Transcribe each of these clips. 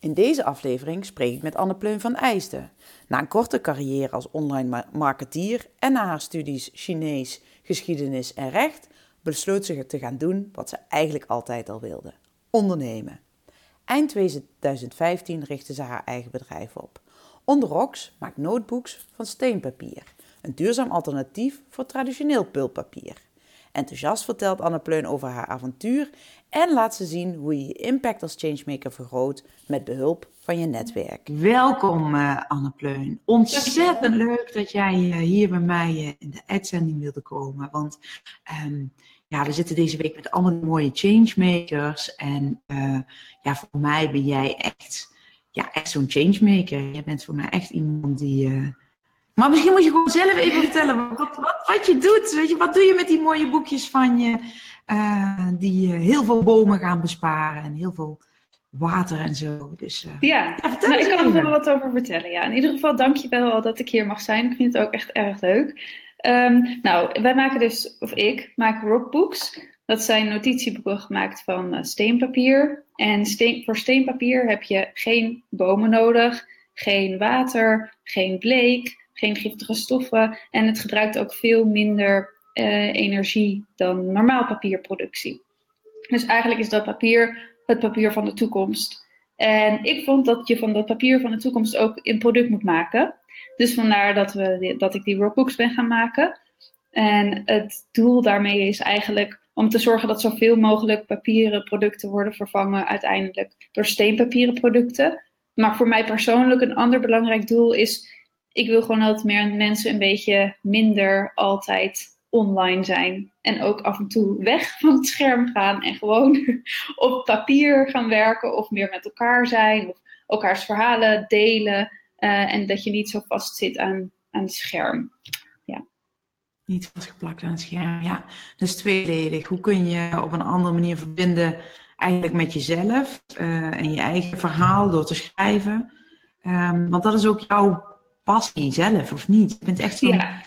In deze aflevering spreek ik met Anne Pleun van IJsden. Na een korte carrière als online marketeer en na haar studies Chinees, geschiedenis en recht, besloot ze te gaan doen wat ze eigenlijk altijd al wilde: ondernemen. Eind 2015 richtte ze haar eigen bedrijf op. Onderox maakt notebooks van steenpapier, een duurzaam alternatief voor traditioneel pulpapier. Enthousiast vertelt Anne Pleun over haar avontuur en laat ze zien hoe je je impact als changemaker vergroot met behulp van je netwerk. Welkom uh, Anne Pleun. Ontzettend leuk dat jij uh, hier bij mij uh, in de uitzending wilde komen. Want um, ja, we zitten deze week met allemaal mooie changemakers. En ja, voor mij ben jij echt, ja, echt zo'n changemaker. Je bent voor mij echt iemand die maar misschien moet je gewoon zelf even vertellen wat, wat, wat je doet. Weet je, wat doe je met die mooie boekjes van je, uh, die uh, heel veel bomen gaan besparen en heel veel water en zo. Dus, uh, ja, ja nou, ik kan er wel wat over vertellen. Ja. In ieder geval, dank je wel dat ik hier mag zijn. Ik vind het ook echt erg leuk. Um, nou, wij maken dus, of ik, maak rockbooks. Dat zijn notitieboeken gemaakt van steenpapier. En steen, voor steenpapier heb je geen bomen nodig, geen water, geen bleek, geen giftige stoffen en het gebruikt ook veel minder uh, energie dan normaal papierproductie. Dus eigenlijk is dat papier het papier van de toekomst. En ik vond dat je van dat papier van de toekomst ook een product moet maken. Dus vandaar dat, we, dat ik die workbooks ben gaan maken. En het doel daarmee is eigenlijk om te zorgen dat zoveel mogelijk papieren producten worden vervangen uiteindelijk door steenpapieren producten. Maar voor mij persoonlijk een ander belangrijk doel is ik wil gewoon dat meer mensen een beetje minder altijd online zijn. En ook af en toe weg van het scherm gaan en gewoon op papier gaan werken of meer met elkaar zijn of elkaars verhalen delen. Uh, en dat je niet zo vast zit aan, aan het scherm. Ja. Niet vastgeplakt aan het scherm, ja. Dus tweeledig. Hoe kun je op een andere manier verbinden eigenlijk met jezelf uh, en je eigen verhaal door te schrijven? Um, want dat is ook jouw passie zelf, of niet? Je bent echt zo'n ja.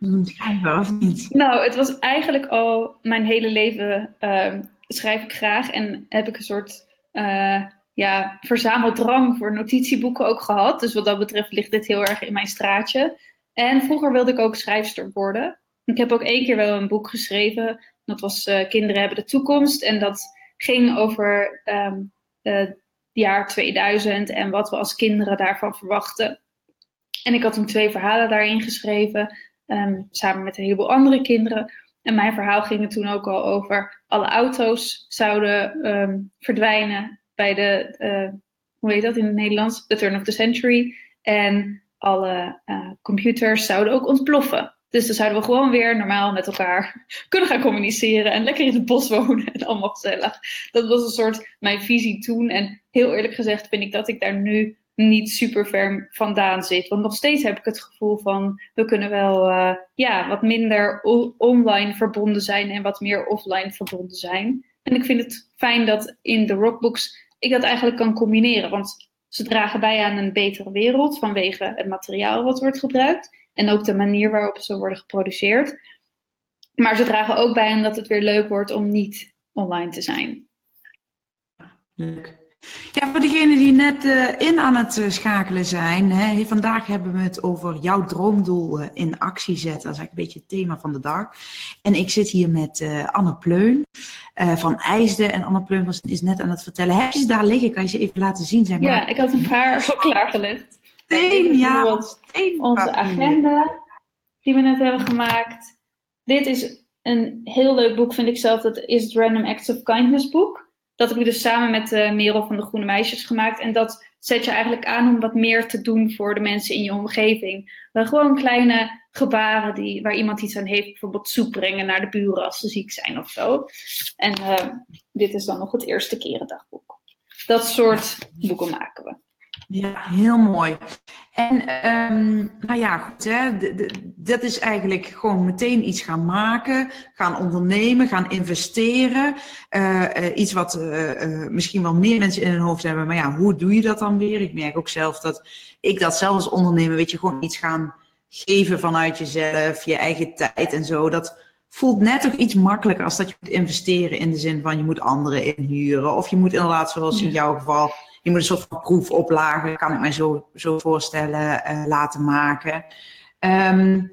schrijver, of niet? Nou, het was eigenlijk al mijn hele leven uh, schrijf ik graag en heb ik een soort uh, ja, verzameldrang voor notitieboeken ook gehad. Dus wat dat betreft ligt dit heel erg in mijn straatje. En vroeger wilde ik ook schrijfster worden. Ik heb ook één keer wel een boek geschreven. Dat was uh, Kinderen hebben de toekomst. En dat ging over um, het jaar 2000 en wat we als kinderen daarvan verwachten. En ik had toen twee verhalen daarin geschreven, um, samen met een heleboel andere kinderen. En mijn verhaal ging er toen ook al over alle auto's zouden um, verdwijnen bij de, uh, hoe heet dat in het Nederlands? The turn of the century. En alle uh, computers zouden ook ontploffen. Dus dan zouden we gewoon weer normaal met elkaar kunnen gaan communiceren en lekker in het bos wonen en allemaal gezellig. Dat was een soort mijn visie toen. En heel eerlijk gezegd vind ik dat ik daar nu niet super ver vandaan zit. Want nog steeds heb ik het gevoel van we kunnen wel uh, ja, wat minder online verbonden zijn en wat meer offline verbonden zijn. En ik vind het fijn dat in de rockbooks ik dat eigenlijk kan combineren. Want ze dragen bij aan een betere wereld vanwege het materiaal wat wordt gebruikt. En ook de manier waarop ze worden geproduceerd. Maar ze dragen ook bij aan dat het weer leuk wordt om niet online te zijn. Leuk. Ja, voor degenen die net uh, in aan het uh, schakelen zijn, hè, vandaag hebben we het over jouw droomdoel uh, in actie zetten. Dat is eigenlijk een beetje het thema van de dag. En ik zit hier met Anne Pleun van IJsden. En Anne Pleun was, is net aan het vertellen. Heb je ze daar liggen? Kan je ze even laten zien? Zeg maar. Ja, ik had een paar al klaargelegd. Steen, ja. Onze agenda die we net hebben gemaakt. Dit is een heel leuk boek, vind ik zelf. Dat is het Random Acts of Kindness boek. Dat heb ik dus samen met uh, Merel van de Groene Meisjes gemaakt. En dat zet je eigenlijk aan om wat meer te doen voor de mensen in je omgeving. gewoon kleine gebaren die, waar iemand iets aan heeft. Bijvoorbeeld soep brengen naar de buren als ze ziek zijn of zo. En eh, dit is dan nog het eerste keren dagboek. Dat soort boeken maken we. Ja, heel mooi. En um, nou ja, goed, hè, dat is eigenlijk gewoon meteen iets gaan maken, gaan ondernemen, gaan investeren. Uh, uh, iets wat uh, misschien wel meer mensen in hun hoofd hebben, maar ja, hoe doe je dat dan weer? Ik merk ook zelf dat ik dat zelf als ondernemer, weet je, gewoon iets gaan geven vanuit jezelf, je eigen tijd en zo. Dat voelt net ook iets makkelijker als dat je moet investeren in de zin van je moet anderen inhuren. Of je moet inderdaad, zoals in jouw geval, je moet een soort van proefoplage, kan ik mij zo, zo voorstellen, uh, laten maken. Um,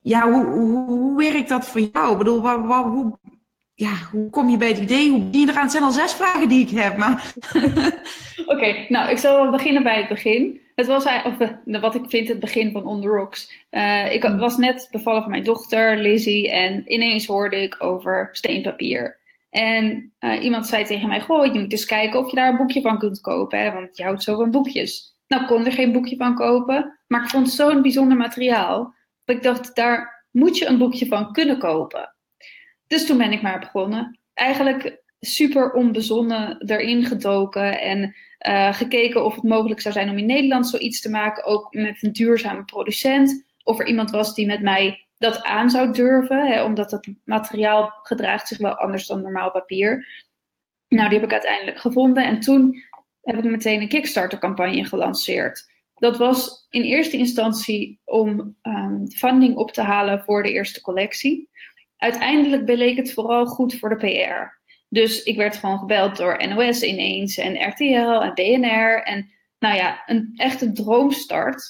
ja, hoe, hoe, werkt dat voor jou? Ik bedoel, hoe, ja, hoe kom je bij het idee? Hoe begin je eraan? Het zijn al zes vragen die ik heb. Maar... Oké, nou, ik zal beginnen bij het begin. Het was of, uh, wat ik vind het begin van On The Rocks. Uh, ik was net bevallen van mijn dochter, Lizzie, en ineens hoorde ik over steenpapier. En uh, iemand zei tegen mij, goh, je moet eens kijken of je daar een boekje van kunt kopen, hè, want je houdt zo van boekjes. Nou, ik kon er geen boekje van kopen, maar ik vond zo'n bijzonder materiaal, dat ik dacht, daar moet je een boekje van kunnen kopen. Dus toen ben ik maar begonnen. Eigenlijk super onbezonnen erin gedoken en uh, gekeken of het mogelijk zou zijn om in Nederland zoiets te maken, ook met een duurzame producent. Of er iemand was die met mij dat aan zou durven, hè, omdat het materiaal gedraagt zich wel anders dan normaal papier. Nou, die heb ik uiteindelijk gevonden en toen heb ik meteen een Kickstarter-campagne gelanceerd. Dat was in eerste instantie om um, funding op te halen voor de eerste collectie. Uiteindelijk bleek het vooral goed voor de PR. Dus ik werd gewoon gebeld door NOS ineens en RTL en BNR. En nou ja, een, echt een droomstart.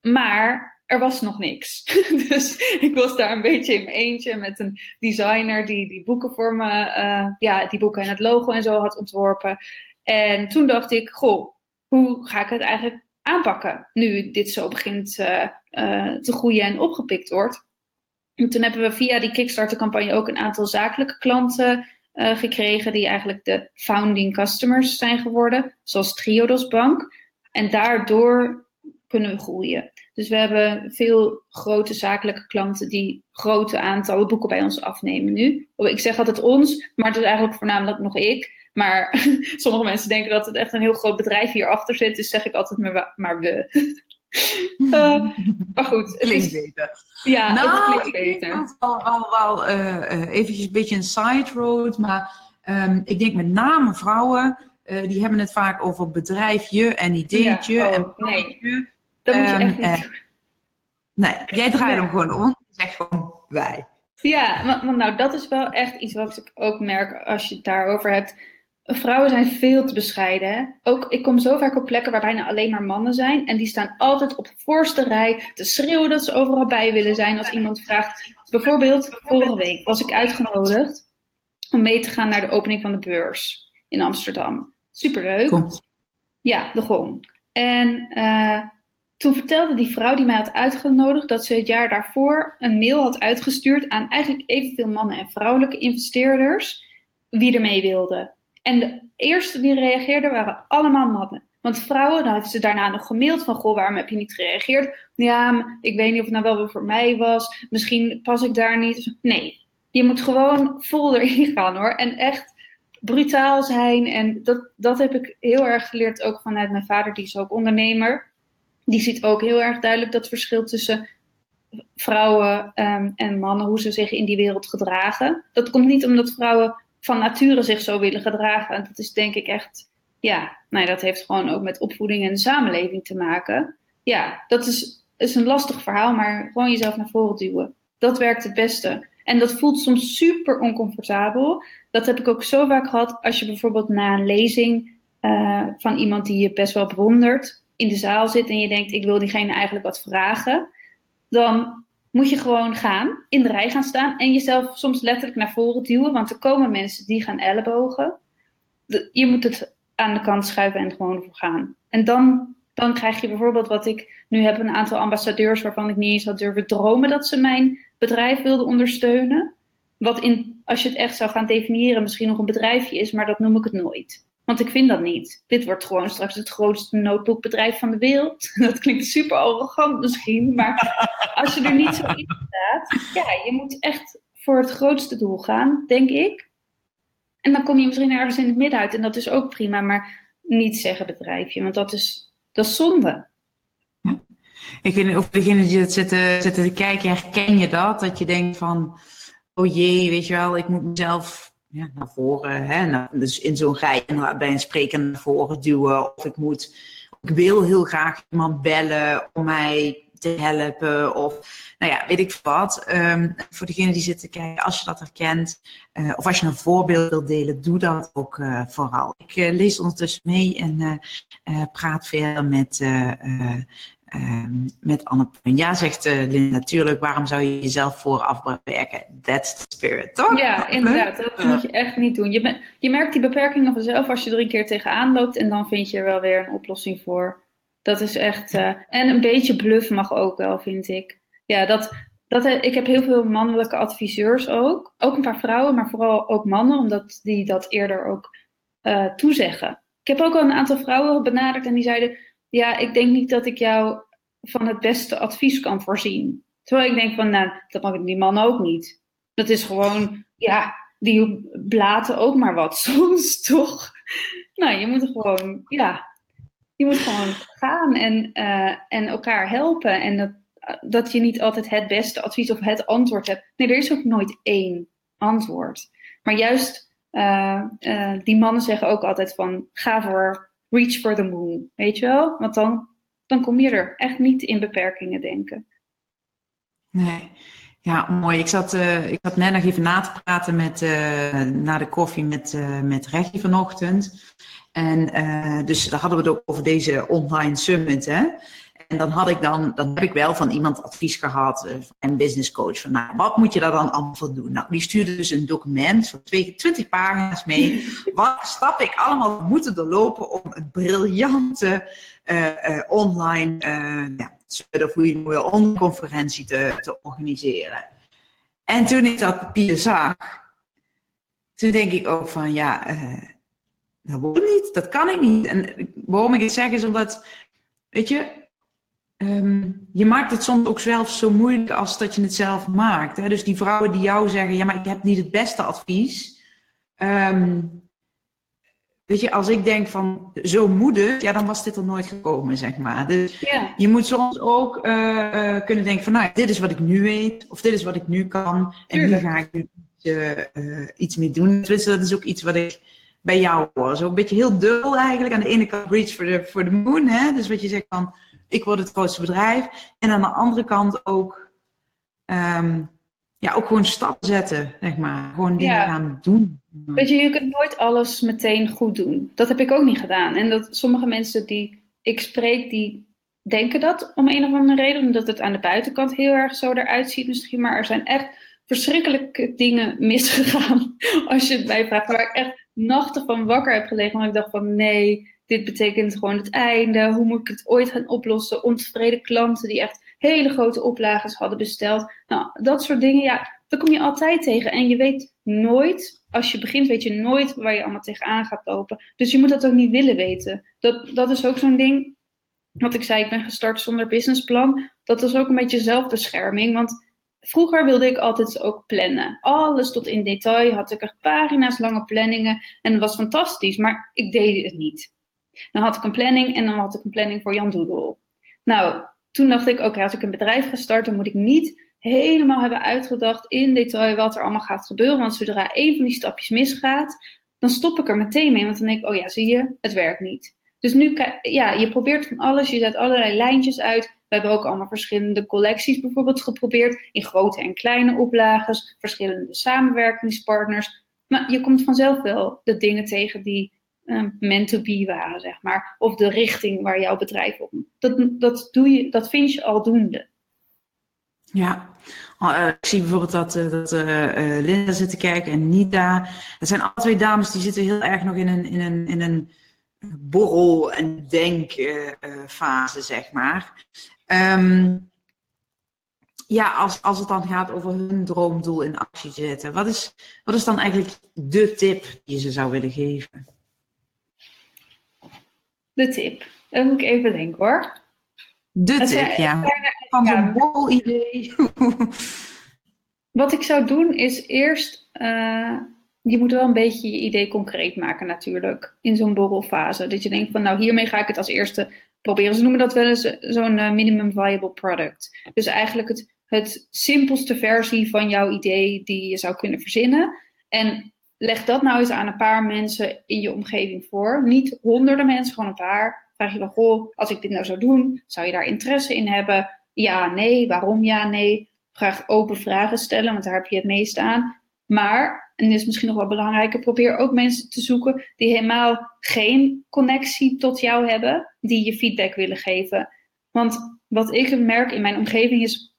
Maar er was nog niks. dus ik was daar een beetje in mijn eentje met een designer die die boeken voor me, uh, ja, die boeken en het logo en zo had ontworpen. En toen dacht ik, goh, hoe ga ik het eigenlijk aanpakken nu dit zo begint uh, uh, te groeien en opgepikt wordt? En toen hebben we via die Kickstarter-campagne ook een aantal zakelijke klanten gekregen, die eigenlijk de founding customers zijn geworden, zoals Triodos Bank. En daardoor kunnen we groeien. Dus we hebben veel grote zakelijke klanten die grote aantallen boeken bij ons afnemen nu. Ik zeg altijd ons, maar het is eigenlijk voornamelijk nog ik. Maar sommige mensen denken dat het echt een heel groot bedrijf hierachter zit, dus zeg ik altijd maar, maar we. uh, maar goed. Klinkt beter. Ja, nou, het klinkt beter. Ik wel, wel, wel uh, eventjes een beetje een side road, maar um, ik denk met name vrouwen, uh, die hebben het vaak over bedrijfje en ideetje. Ja, oh, en nee, dat moet je um, echt niet Nee, jij draait hem gewoon om. Zeg gewoon wij. Ja, want, nou dat is wel echt iets wat ik ook merk als je het daarover hebt. Vrouwen zijn veel te bescheiden. Hè? Ook, ik kom zo vaak op plekken waar bijna alleen maar mannen zijn. En die staan altijd op de voorste rij te schreeuwen dat ze overal bij willen zijn als iemand vraagt. Bijvoorbeeld, vorige week was ik uitgenodigd om mee te gaan naar de opening van de beurs in Amsterdam. Superleuk. Kom. Ja, de gong. En uh, toen vertelde die vrouw die mij had uitgenodigd dat ze het jaar daarvoor een mail had uitgestuurd aan eigenlijk evenveel mannen en vrouwelijke investeerders wie er mee wilden. En de eerste die reageerden waren allemaal mannen. Want vrouwen, dan heeft ze daarna nog gemaild van, goh, waarom heb je niet gereageerd? Ja, ik weet niet of het nou wel voor mij was. Misschien pas ik daar niet. Nee, je moet gewoon vol erin gaan hoor. En echt brutaal zijn. En dat, dat heb ik heel erg geleerd ook vanuit mijn vader, die is ook ondernemer. Die ziet ook heel erg duidelijk dat verschil tussen vrouwen um, en mannen, hoe ze zich in die wereld gedragen. Dat komt niet omdat vrouwen van nature zich zo willen gedragen. En dat is denk ik echt, ja, nou, dat heeft gewoon ook met opvoeding en de samenleving te maken. Ja, dat is, is een lastig verhaal, maar gewoon jezelf naar voren duwen. Dat werkt het beste. En dat voelt soms super oncomfortabel. Dat heb ik ook zo vaak gehad als je bijvoorbeeld na een lezing uh, van iemand die je best wel bewondert in de zaal zit en je denkt ik wil diegene eigenlijk wat vragen. Dan moet je gewoon gaan, in de rij gaan staan en jezelf soms letterlijk naar voren duwen, want er komen mensen die gaan ellebogen. Je moet het aan de kant schuiven en gewoon voor gaan. En dan, dan krijg je bijvoorbeeld wat ik nu heb, een aantal ambassadeurs waarvan ik niet eens had durven dromen dat ze mijn bedrijf wilden ondersteunen. Wat in, als je het echt zou gaan definiëren, misschien nog een bedrijfje is, maar dat noem ik het nooit. Want ik vind dat niet. Dit wordt gewoon straks het grootste notebookbedrijf van de wereld. Dat klinkt super arrogant misschien, maar als je er niet zo in staat, ja, je moet echt voor het grootste doel gaan, denk ik. En dan kom je misschien ergens in het midden uit en dat is ook prima, maar niet zeggen bedrijfje, want dat is, dat zonde. Ik vind of die het zitten, zitten te kijken, herken je dat? Dat je denkt van, oh jee, weet je wel, ik moet mezelf ja, naar voren, hè, nou, dus in zo'n rij bij een spreker naar voren duwen. Of ik moet, ik wil heel graag iemand bellen om mij te helpen. Of nou ja, weet ik wat. Um, voor degene die zit te kijken, als je dat herkent. Uh, of als je een voorbeeld wilt delen, doe dat ook uh, vooral. Ik uh, lees ondertussen mee en praat verder met Ehm, met Anne Ja, zegt uh, Lynn, natuurlijk, waarom zou je jezelf vooraf beperken? That's the spirit, toch? Ja, inderdaad. Dat moet je echt niet doen. Je, je merkt die beperkingen vanzelf als je er een keer tegenaan loopt en dan vind je er wel weer een oplossing voor. Dat is echt... Uh, en een beetje bluff mag ook wel, vind ik. Ja, dat, dat, ik heb heel veel mannelijke adviseurs ook. Ook een paar vrouwen, maar vooral ook mannen, omdat die dat eerder ook uh, toezeggen. Ik heb ook al een aantal vrouwen benaderd en die zeiden ja, ik denk niet dat ik jou van het beste advies kan voorzien. Terwijl ik denk van, nou, dat mag die man ook niet. Dat is gewoon, ja, die blaten ook maar wat soms, toch? Nou, je moet gewoon, ja, je moet gewoon gaan en, uh, en elkaar helpen. En dat, dat je niet altijd het beste advies of het antwoord hebt. Nee, er is ook nooit één antwoord. Maar juist, uh, uh, die mannen zeggen ook altijd van, ga voor reach for the moon, weet je wel? Want dan, dan kom je er echt niet in beperkingen denken. Nee. Ja, mooi. Ik zat, uh, ik zat net nog even na te praten met, uh, na de koffie met, uh, met Reggie vanochtend. En dus daar hadden we het ook over deze online summit. Hè? En dan had ik dan, dan heb ik wel van iemand advies gehad, uh, een business coach, van nou, wat moet je daar dan allemaal voor doen? Nou, die stuurde dus een document van 20 pagina's mee. wat stap ik allemaal moeten doorlopen om een briljante uh, uh, online, ja, of hoe je online conferentie te, te organiseren. En toen ik dat papier zag, toen denk ik ook van ja, dat wordt niet, dat kan ik niet. En waarom ik het zeg is omdat, weet je, Um, je maakt het soms ook zelf zo moeilijk als dat je het zelf maakt. Hè? Dus die vrouwen die jou zeggen, ja, maar ik heb niet het beste advies. Um, weet je, als ik denk van zo moedig, ja, dan was dit er nooit gekomen, zeg maar. Dus je moet soms ook uh, uh, kunnen denken van, nou, dit is wat ik nu weet, of dit is wat ik nu kan, en hier ga ik nu uh, iets mee doen. Tenminste, dat is ook iets wat ik bij jou hoor. Zo een beetje heel dubbel eigenlijk. Aan de ene kant reach for the, for the moon, hè. Dus wat je zegt van ik word het grootste bedrijf. En aan de andere kant ook, um, ja, ook gewoon stappen zetten, zeg maar. Gewoon dingen ja. gaan doen. Weet je, je kunt nooit alles meteen goed doen. Dat heb ik ook niet gedaan. En dat sommige mensen die ik spreek, die denken dat om een of andere reden. Omdat het aan de buitenkant heel erg zo eruit ziet misschien. Maar er zijn echt verschrikkelijke dingen misgegaan. Als je het mij vraagt. Waar ik echt nachten van wakker heb gelegen. Want ik dacht van nee, dit betekent gewoon het einde. Hoe moet ik het ooit gaan oplossen? Ontevreden klanten die echt hele grote oplages hadden besteld. Nou, dat soort dingen, ja, dat kom je altijd tegen. En je weet nooit, als je begint, weet je nooit waar je allemaal tegenaan gaat lopen. Dus je moet dat ook niet willen weten. Dat, dat is ook zo'n ding. Wat ik zei, ik ben gestart zonder businessplan. Dat is ook een beetje zelfbescherming. Want vroeger wilde ik altijd ook plannen. Alles tot in detail had ik echt pagina's lange planningen. En dat was fantastisch, maar ik deed het niet. Dan had ik een planning en dan had ik een planning voor Jan Doodle. Nou, toen dacht ik, oké, als ik een bedrijf ga starten, moet ik niet helemaal hebben uitgedacht in detail wat er allemaal gaat gebeuren. Want zodra één van die stapjes misgaat, dan stop ik er meteen mee. Want dan denk ik, oh ja, zie je, het werkt niet. Dus nu, ja, je probeert van alles, je zet allerlei lijntjes uit. We hebben ook allemaal verschillende collecties bijvoorbeeld geprobeerd, in grote en kleine oplages, verschillende samenwerkingspartners. Maar je komt vanzelf wel de dingen tegen die meant to waren, zeg maar. Of de richting waar jouw bedrijf op. Dat, dat, doe je, dat vind je aldoende. Ja, uh, ik zie bijvoorbeeld dat, uh, dat Linda zit te kijken en Nita. Dat zijn alle twee dames die zitten heel erg nog in een, in een, in een borrel- en denkfase, zeg maar. Um, ja, als, als het dan gaat over hun droomdoel in actie zetten. Wat is, wat is dan eigenlijk de tip die ze zou willen geven? De tip. Dat moet ik even denken hoor. De tip, ja. Van zo'n bol idee. Wat ik zou doen is eerst, uh, je moet wel een beetje je idee concreet maken natuurlijk, in zo'n borrelfase. Dat je denkt van nou hiermee ga ik het als eerste proberen. Ze noemen dat wel eens zo'n uh, minimum viable product. Dus eigenlijk het, het simpelste versie van jouw idee die je zou kunnen verzinnen. En leg dat nou eens aan een paar mensen in je omgeving voor. Niet honderden mensen, gewoon een paar. Vraag je dan, goh, als ik dit nou zou doen, zou je daar interesse in hebben? Ja, nee, waarom ja, nee? Graag open vragen stellen, want daar heb je het meest aan. Maar, en dit is misschien nog wel belangrijker, probeer ook mensen te zoeken die helemaal geen connectie tot jou hebben, die je feedback willen geven. Want wat ik merk in mijn omgeving is,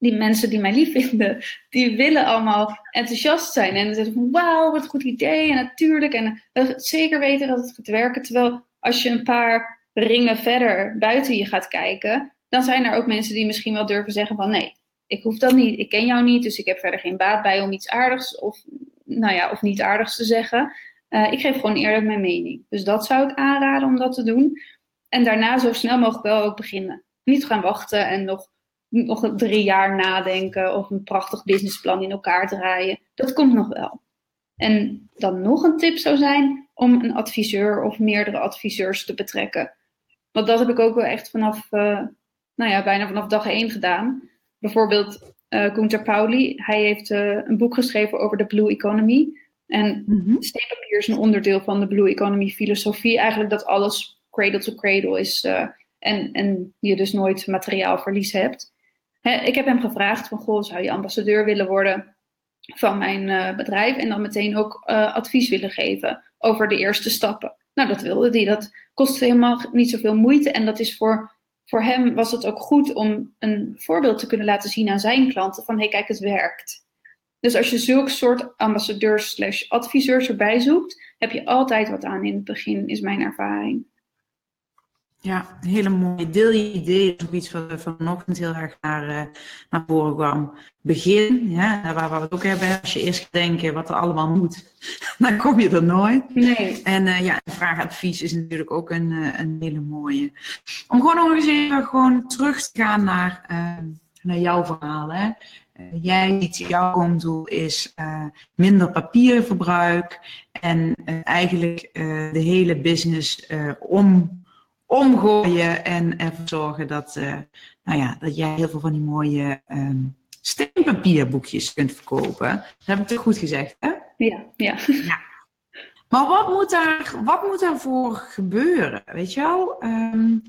die mensen die mij lief vinden, die willen allemaal enthousiast zijn. En zeggen van, wauw, wat een goed idee, en natuurlijk, en zeker weten dat het gaat werken. Terwijl als je een paar ringen verder buiten je gaat kijken, dan zijn er ook mensen die misschien wel durven zeggen van, nee, ik hoef dat niet, ik ken jou niet, dus ik heb verder geen baat bij om iets aardigs of, nou ja, of niet aardigs te zeggen. Uh, ik geef gewoon eerlijk mijn mening. Dus dat zou ik aanraden om dat te doen. En daarna zo snel mogelijk wel ook beginnen. Niet gaan wachten en nog, nog drie jaar nadenken of een prachtig businessplan in elkaar draaien. Dat komt nog wel. En dan nog een tip zou zijn om een adviseur of meerdere adviseurs te betrekken. Want dat heb ik ook wel echt vanaf, uh, nou ja, bijna vanaf dag één gedaan bijvoorbeeld uh, Gunther Pauli, hij heeft uh, een boek geschreven over de Blue Economy. En mm steenpapier is een onderdeel van de Blue Economy filosofie. Eigenlijk dat alles cradle to cradle is uh, en, en je dus nooit materiaalverlies hebt. Ik heb hem gevraagd van, goh, zou je ambassadeur willen worden van mijn bedrijf? En dan meteen ook advies willen geven over de eerste stappen. Nou, dat wilde hij. Dat kost helemaal niet zoveel moeite. En dat is voor voor hem was het ook goed om een voorbeeld te kunnen laten zien aan zijn klanten van hé hey, kijk het werkt. Dus als je zulke soort ambassadeurs slash adviseurs erbij zoekt, heb je altijd wat aan in het begin, is mijn ervaring. Ja, hele mooie. Deel je idee is ook iets wat vanochtend heel erg naar, uh, naar voren kwam. Begin, ja, waar we het ook hebben. Als je eerst gaat denken wat er allemaal moet, dan kom je er nooit. Nee. En uh, ja, vraagadvies is natuurlijk ook een, uh, een hele mooie. Om gewoon nog eens even gewoon terug te gaan naar, naar jouw verhaal. Hè. jij ziet, jouw doel is minder papierverbruik en eigenlijk de hele business om omgooien en ervoor zorgen dat, uh, nou ja, dat jij heel veel van die mooie um, steenpapierboekjes kunt verkopen. Dat heb ik toch goed gezegd, hè? Ja, ja. ja. Maar wat moet, daar, wat moet daarvoor gebeuren? Weet je wel? Um,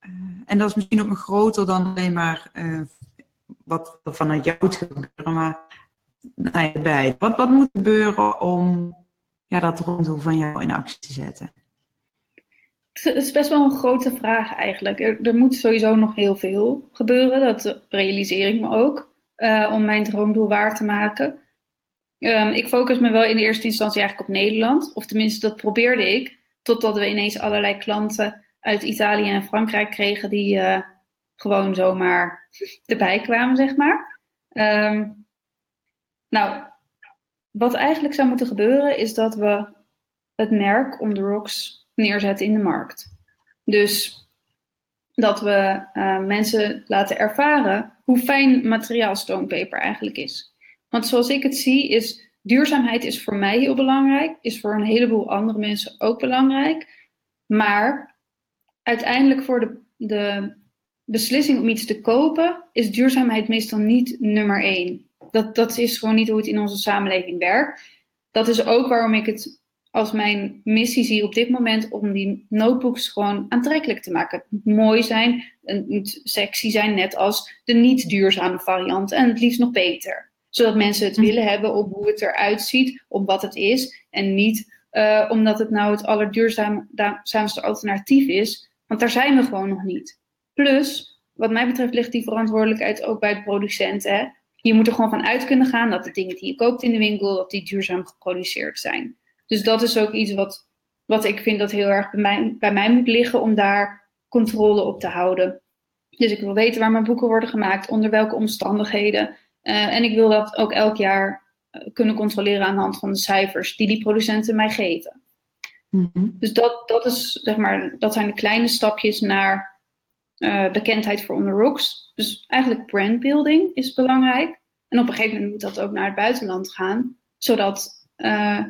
uh, en dat is misschien ook nog groter dan alleen maar uh, wat er vanuit jou moet gebeuren, maar nou ja, bij. Wat, wat moet gebeuren om ja, dat rondom van jou in actie te zetten? Het is best wel een grote vraag eigenlijk. Er, er moet sowieso nog heel veel gebeuren. Dat realiseer ik me ook. Uh, om mijn droomdoel waar te maken. Um, ik focus me wel in de eerste instantie eigenlijk op Nederland. Of tenminste, dat probeerde ik. Totdat we ineens allerlei klanten uit Italië en Frankrijk kregen die uh, gewoon zomaar erbij kwamen, zeg maar. Um, nou, wat eigenlijk zou moeten gebeuren is dat we het merk On The Rocks neerzetten in de markt. Dus dat we uh, mensen laten ervaren hoe fijn materiaal stoompeper eigenlijk is. Want zoals ik het zie, is duurzaamheid is voor mij heel belangrijk, is voor een heleboel andere mensen ook belangrijk. Maar uiteindelijk voor de, de beslissing om iets te kopen, is duurzaamheid meestal niet nummer één. Dat, dat is gewoon niet hoe het in onze samenleving werkt. Dat is ook waarom ik het als mijn missie zie op dit moment om die notebooks gewoon aantrekkelijk te maken. Het moet mooi zijn, het moet sexy zijn, net als de niet duurzame variant en het liefst nog beter. Zodat mensen het hm. willen hebben op hoe het eruit ziet, op wat het is en niet uh, omdat het nou het allerduurzaamste alternatief is, want daar zijn we gewoon nog niet. Plus, wat mij betreft ligt die verantwoordelijkheid ook bij de producenten. Hè? Je moet er gewoon van uit kunnen gaan dat de dingen die je koopt in de winkel, dat die duurzaam geproduceerd zijn. Dus dat is ook iets wat, wat ik vind dat heel erg bij mij, bij mij moet liggen om daar controle op te houden. Dus ik wil weten waar mijn boeken worden gemaakt, onder welke omstandigheden. Uh, en ik wil dat ook elk jaar uh, kunnen controleren aan de hand van de cijfers die die producenten mij geven. Mhm. Dus dat, dat, is, zeg maar, dat zijn de kleine stapjes naar uh, bekendheid voor On The Rocks. Dus eigenlijk brandbuilding is belangrijk. En op een gegeven moment moet dat ook naar het buitenland gaan, zodat, uh,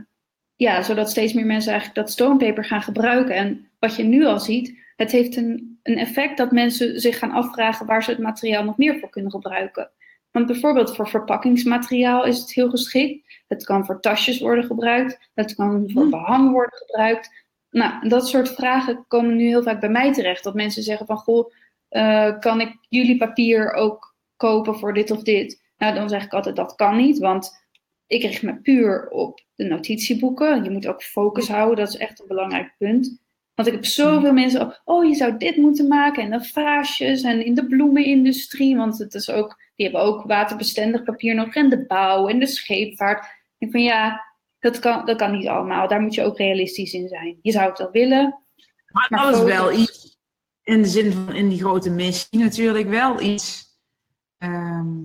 ja, zodat steeds meer mensen eigenlijk dat stonepaper gaan gebruiken. En wat je nu al ziet, het heeft een, een effect dat mensen zich gaan afvragen waar ze het materiaal nog meer voor kunnen gebruiken. Want bijvoorbeeld voor verpakkingsmateriaal is het heel geschikt. Het kan voor tasjes worden gebruikt. Het kan voor hmm. behang worden gebruikt. Nou, dat soort vragen komen nu heel vaak bij mij terecht. Dat mensen zeggen van, goh, uh, kan ik jullie papier ook kopen voor dit of dit? Nou, dan zeg ik altijd, dat kan niet, want ik richt me puur op de notitieboeken. Je moet ook focus houden, dat is echt een belangrijk punt. Want ik heb zoveel mensen, oh, je zou dit moeten maken en de vaasjes en in de bloemenindustrie, want het is ook die hebben ook waterbestendig papier nodig. En de bouw en de scheepvaart. Ik van ja, dat kan, dat kan niet allemaal. Daar moet je ook realistisch in zijn. Je zou het wel willen. Maar, maar dat is wel iets, in de zin van in die grote missie natuurlijk wel iets. Ehm,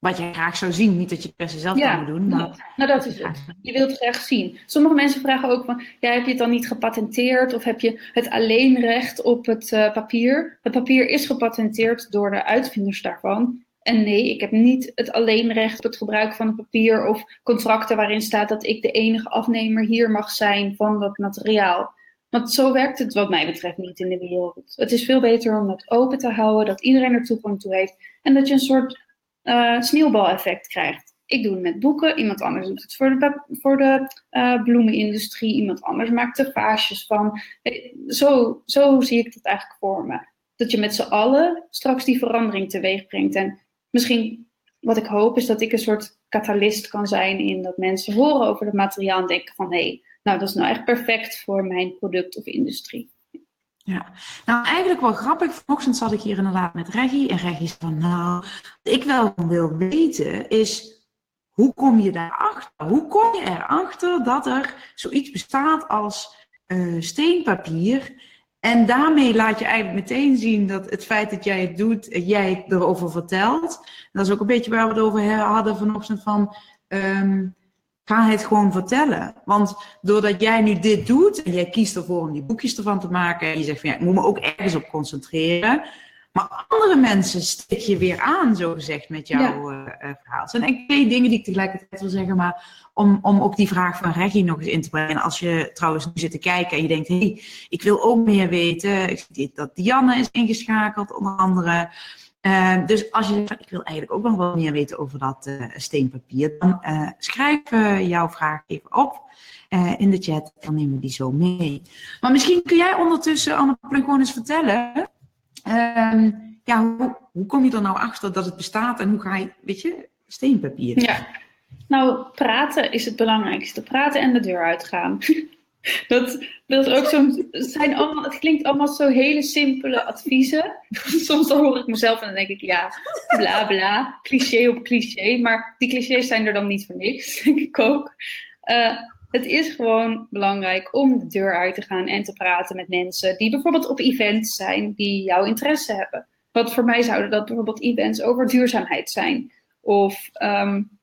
wat je graag zou zien. Niet dat je het per se zelf ja, kan doen. Maar... Nou, dat is het. Je wilt het graag zien. Sommige mensen vragen ook van, ja, heb je het dan niet gepatenteerd? Of heb je het alleenrecht op het uh, papier? Het papier is gepatenteerd door de uitvinders daarvan. En nee, ik heb niet het alleenrecht op het gebruik van het papier of contracten waarin staat dat ik de enige afnemer hier mag zijn van dat materiaal. Want zo werkt het wat mij betreft niet in de wereld. Het is veel beter om het open te houden, dat iedereen er toegang toe heeft en dat je een soort uh, sneeuwbaleffect krijgt. Ik doe het met boeken, iemand anders doet het voor de, voor de uh, bloemenindustrie, iemand anders maakt er vaasjes van. Eh, zo, zo zie ik het eigenlijk voor me. Dat je met z'n allen straks die verandering teweeg brengt. En misschien wat ik hoop is dat ik een soort catalyst kan zijn in dat mensen horen over het materiaal en denken van hé, hey, nou dat is nou echt perfect voor mijn product of industrie. Ja, nou eigenlijk wel grappig. Vanochtend zat ik hier inderdaad met Reggie. En Reggie zei van, nou, wat ik wel wil weten is, hoe kom je daarachter? Hoe kom je erachter dat er zoiets bestaat als uh, steenpapier? En daarmee laat je eigenlijk meteen zien dat het feit dat jij het doet, jij het erover vertelt. Dat is ook een beetje waar we het over hadden vanochtend van... Um, Ga het gewoon vertellen. Want doordat jij nu dit doet en jij kiest ervoor om die boekjes ervan te maken en je zegt van ja, ik moet me ook ergens op concentreren. Maar andere mensen steek je weer aan, zo gezegd, met jouw ja. uh, verhaal. Het zijn twee dingen die ik tegelijkertijd wil zeggen, maar om, om ook die vraag van Reggie nog eens in te brengen. Als je trouwens nu zit te kijken en je denkt, hé, hey, ik wil ook meer weten. Ik zie dat Dianne is ingeschakeld, onder andere. Uh, dus als je zegt, ik wil eigenlijk ook nog wel meer weten over dat uh, steenpapier, dan uh, schrijf jouw vraag even op in de chat, dan nemen we die zo mee. Maar misschien kun jij ondertussen, Anne, gewoon eens vertellen, ehm, ja, hoe, hoe, kom je er nou achter dat het bestaat en hoe ga je, weet je, steenpapier? Ja, nou, praten is het belangrijkste. Praten en de deur uitgaan. Dat, dat is ook. Zijn allemaal, het klinkt allemaal zo hele simpele adviezen. Soms dan hoor ik mezelf en dan denk ik, ja, bla bla, cliché op cliché. Maar die clichés zijn er dan niet voor niks, denk ik ook. Uh, het is gewoon belangrijk om de deur uit te gaan en te praten met mensen die bijvoorbeeld op events zijn die jouw interesse hebben. Wat voor mij zouden dat bijvoorbeeld events over duurzaamheid zijn. Of um,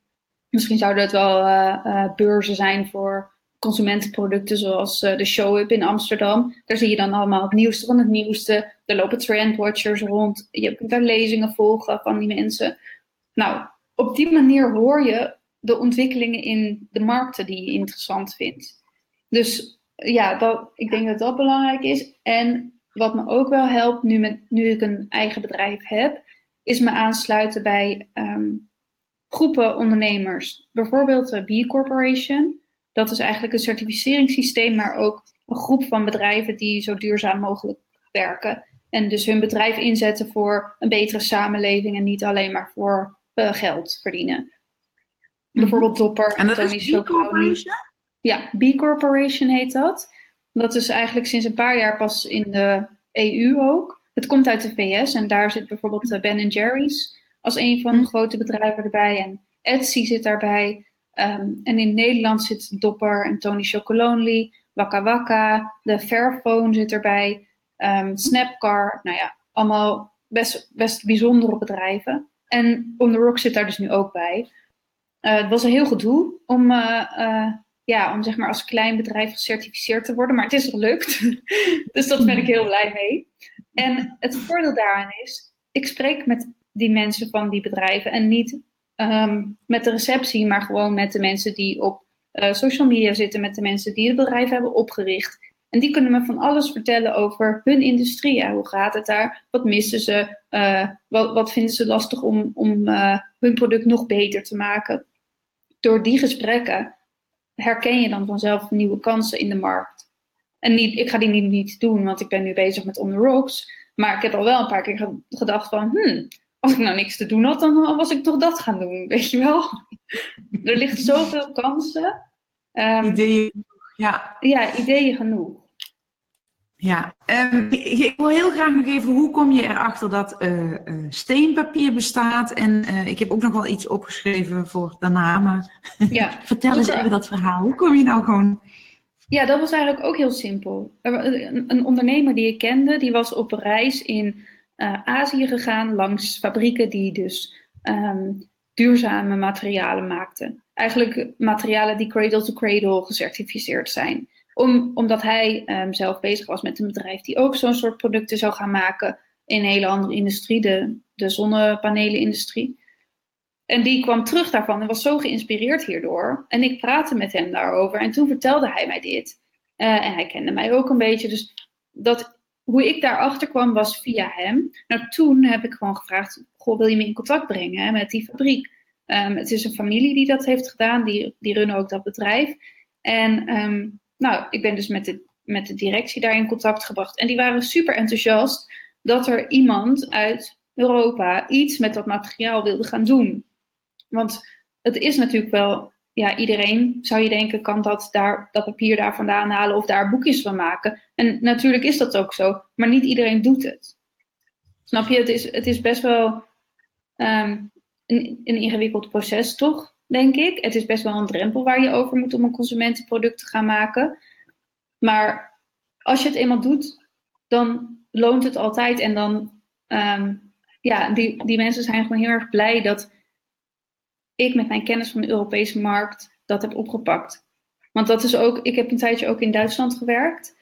misschien zouden het wel uh, uh, beurzen zijn voor consumentenproducten zoals uh, de Show-Up in Amsterdam. Daar zie je dan allemaal het nieuwste van het nieuwste. Er lopen trendwatchers rond. Je kunt daar lezingen volgen van die mensen. Nou, op die manier hoor je de ontwikkelingen in de markten die je interessant vindt. Dus ja, dat, ik denk dat dat belangrijk is. En wat me ook wel helpt nu, met, nu ik een eigen bedrijf heb, is me aansluiten bij um, groepen ondernemers. Bijvoorbeeld de B Corporation dat is eigenlijk een certificeringssysteem, maar ook een groep van bedrijven die zo duurzaam mogelijk werken. En dus hun bedrijf inzetten voor een betere samenleving en niet alleen maar voor uh, geld verdienen. Mhm. Bijvoorbeeld Dopper. En dat is B Corporation? Ja, B Corporation heet dat. Dat is eigenlijk sinds een paar jaar pas in de EU ook. Het komt uit de VS en daar zit bijvoorbeeld Ben Jerry's als een van de mhm. grote bedrijven erbij. En Etsy zit daarbij. Um, en in Nederland zit Dopper en Tony Chocolonely, Waka Waka, de Fairphone zit erbij, um, Snapcar. Nou ja, allemaal best, best bijzondere bedrijven. En On Rock zit daar dus nu ook bij. Uh, het was een heel gedoe om uh, uh, ja, om zeg maar als klein bedrijf gecertificeerd te worden. Maar het is gelukt. dus dat ben ik heel blij mee. En het voordeel daaraan is, ik spreek met die mensen van die bedrijven en niet ehm, met de receptie, maar gewoon met de mensen die op uh, social media zitten, met de mensen die het bedrijf hebben opgericht. En die kunnen me van alles vertellen over hun industrie. Hoe gaat het daar? Wat missen ze? Uh, wat, vinden ze lastig om, om uh, hun product nog beter te maken? Door die gesprekken herken je dan vanzelf nieuwe kansen in de markt. En niet, ik ga die niet, niet doen, want ik ben nu bezig met On The Rocks. Maar ik heb al wel een paar keer gedacht van, hmm, als ik nou niks te doen had, dan was ik toch dat gaan doen, weet je wel? er ligt zoveel kansen. Um, ideeën, ja. Ja, ideeën genoeg. Ja, um, ik, wil heel graag nog even, hoe kom je erachter dat uh, uh, steenpapier bestaat? En uh, ik heb ook nog wel iets opgeschreven voor daarna, maar ja. vertel eens even dat verhaal. Hoe kom je nou gewoon... Ja, dat was eigenlijk ook heel simpel. Een, een ondernemer die ik kende, die was op reis in Azië gegaan langs fabrieken die dus um, duurzame materialen maakten. Eigenlijk materialen die cradle-to-cradle -cradle gecertificeerd zijn om, omdat hij um, zelf bezig was met een bedrijf die ook zo'n soort producten zou gaan maken in een hele andere industrie, de, de zonnepanelenindustrie. En die kwam terug daarvan en was zo geïnspireerd hierdoor. En ik praatte met hem daarover en toen vertelde hij mij dit. Uh, en hij kende mij ook een beetje. Dus dat, hoe ik daarachter kwam was via hem. Nou, toen heb ik gewoon gevraagd: wil je me in contact brengen met die fabriek? Um, het is een familie die dat heeft gedaan, die, die runnen ook dat bedrijf. En um, nou, ik ben dus met de, met de directie daar in contact gebracht. En die waren super enthousiast dat er iemand uit Europa iets met dat materiaal wilde gaan doen. Want het is natuurlijk wel, ja, iedereen zou je denken, kan dat, daar, dat papier daar vandaan halen of daar boekjes van maken. En natuurlijk is dat ook zo, maar niet iedereen doet het. Snap je? Het is, het is best wel um, een, een ingewikkeld proces, toch? denk ik. Het is best wel een drempel waar je over moet om een consumentenproduct te gaan maken. Maar als je het eenmaal doet, dan loont het altijd. En dan, um, ja, die, die mensen zijn gewoon heel erg blij dat ik met mijn kennis van de Europese markt dat heb opgepakt. Want dat is ook, ik heb een tijdje ook in Duitsland gewerkt.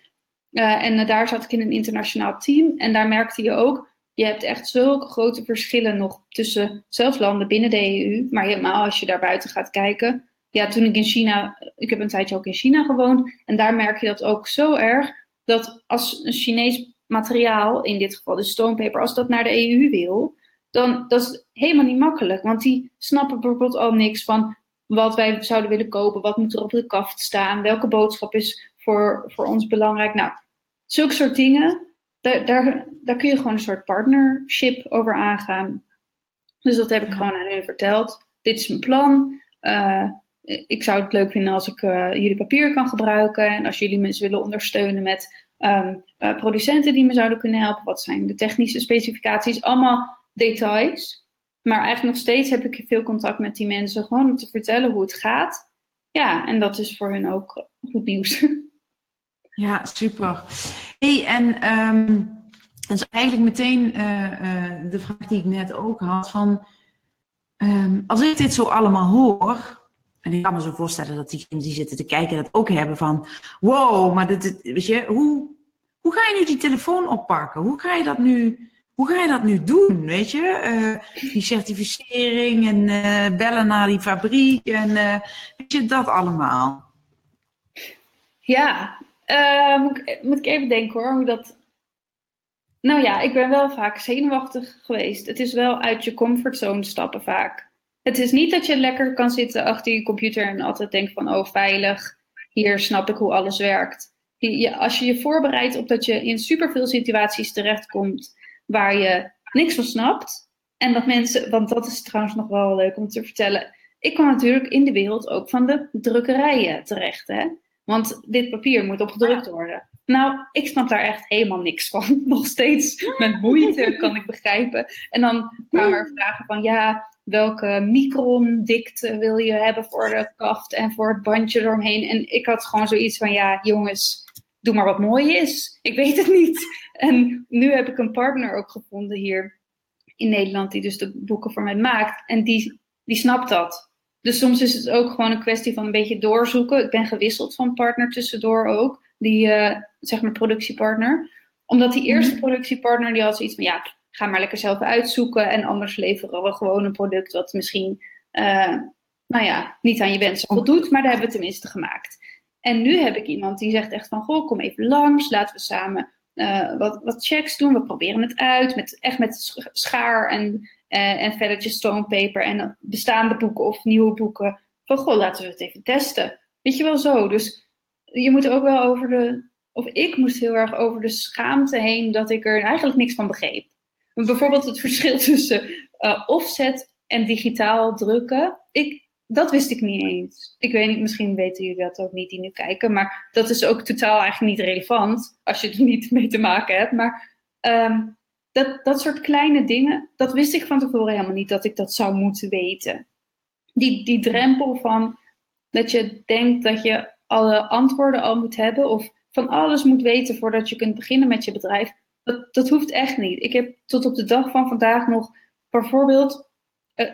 Uh, en daar zat ik in een internationaal team. En daar merkte je ook je hebt echt zulke grote verschillen nog tussen zelfs landen binnen de EU, maar helemaal als je daar buiten gaat kijken. Ja, toen ik in China, ik heb een tijdje ook in China gewoond, en daar merk je dat ook zo erg, dat als een Chinees materiaal, in dit geval de stonepaper, als dat naar de EU wil, dan dat is helemaal niet makkelijk. Want die snappen bijvoorbeeld al niks van wat wij zouden willen kopen, wat moet er op de kaft staan, welke boodschap is voor, voor ons belangrijk. Nou, zulke soort dingen, daar, daar, daar kun je gewoon een soort partnership over aangaan. Dus dat heb ik gewoon aan hen verteld. Dit is mijn plan. Uh, ik zou het leuk vinden als ik uh, jullie papier kan gebruiken. En als jullie mensen willen ondersteunen met um, uh, producenten die me zouden kunnen helpen. Wat zijn de technische specificaties? Allemaal details. Maar eigenlijk nog steeds heb ik veel contact met die mensen. Gewoon om te vertellen hoe het gaat. Ja, en dat is voor hun ook goed nieuws. Ja, super. Hey, en um, dat is eigenlijk meteen uh, uh, de vraag die ik net ook had: van um, als ik dit zo allemaal hoor, en ik kan me zo voorstellen dat die die zitten te kijken dat ook hebben van: wow, maar dit, weet je, hoe, hoe ga je nu die telefoon oppakken? Hoe ga je dat nu? Hoe ga je dat nu doen, weet je? Uh, die certificering en bellen naar die fabriek en weet je, dat allemaal. Ja, moet, ik, moet, ik, even denken hoor, hoe dat... Nou ja, ik ben wel vaak zenuwachtig geweest. Het is wel uit je comfortzone stappen vaak. Het is niet dat je lekker kan zitten achter je computer en altijd denkt van, oh veilig, hier snap ik hoe alles werkt. Je, als je je voorbereidt op dat je in superveel situaties terechtkomt waar je niks van snapt. En dat mensen, want dat is trouwens nog wel leuk om te vertellen. Ik kwam natuurlijk in de wereld ook van de drukkerijen terecht. Hè? Want dit papier moet opgedrukt worden. Nou, ik snap daar echt helemaal niks van. Nog steeds met moeite kan ik begrijpen. En dan kwamen er vragen van ja, welke microndikte wil je hebben voor de kaft en voor het bandje eromheen. En ik had gewoon zoiets van ja, jongens, doe maar wat mooi is. Ik weet het niet. En nu heb ik een partner ook gevonden hier in Nederland die dus de boeken voor mij maakt. En die, die snapt dat. Dus soms is het ook gewoon een kwestie van een beetje doorzoeken. Ik ben gewisseld van partner tussendoor ook, die uh, zeg maar productiepartner. Omdat die eerste mhm. productiepartner die had zoiets van ja, ga maar lekker zelf uitzoeken en anders leveren we gewoon een product wat misschien uh, nou ja, niet aan je wensen voldoet, maar daar hebben we tenminste gemaakt. En nu heb ik iemand die zegt echt van, goh, kom even langs, laten we samen uh, wat, wat checks doen. We proberen het uit, met, echt met schaar en, uh, en velletjes stonepaper en bestaande boeken of nieuwe boeken. Van, goh, laten we het even testen. Weet je wel zo. Dus je moet ook wel over de, of ik moest heel erg over de schaamte heen dat ik er eigenlijk niks van begreep. Bijvoorbeeld het verschil tussen uh, offset en digitaal drukken. Ik, dat wist ik niet eens. Ik weet niet, misschien weten jullie dat ook niet die nu kijken, maar dat is ook totaal eigenlijk niet relevant als je er niet mee te maken hebt. Maar um, dat, dat soort kleine dingen, dat wist ik van tevoren helemaal niet dat ik dat zou moeten weten. Die, die drempel van dat je denkt dat je alle antwoorden al moet hebben of van alles moet weten voordat je kunt beginnen met je bedrijf, dat, dat hoeft echt niet. Ik heb tot op de dag van vandaag nog bijvoorbeeld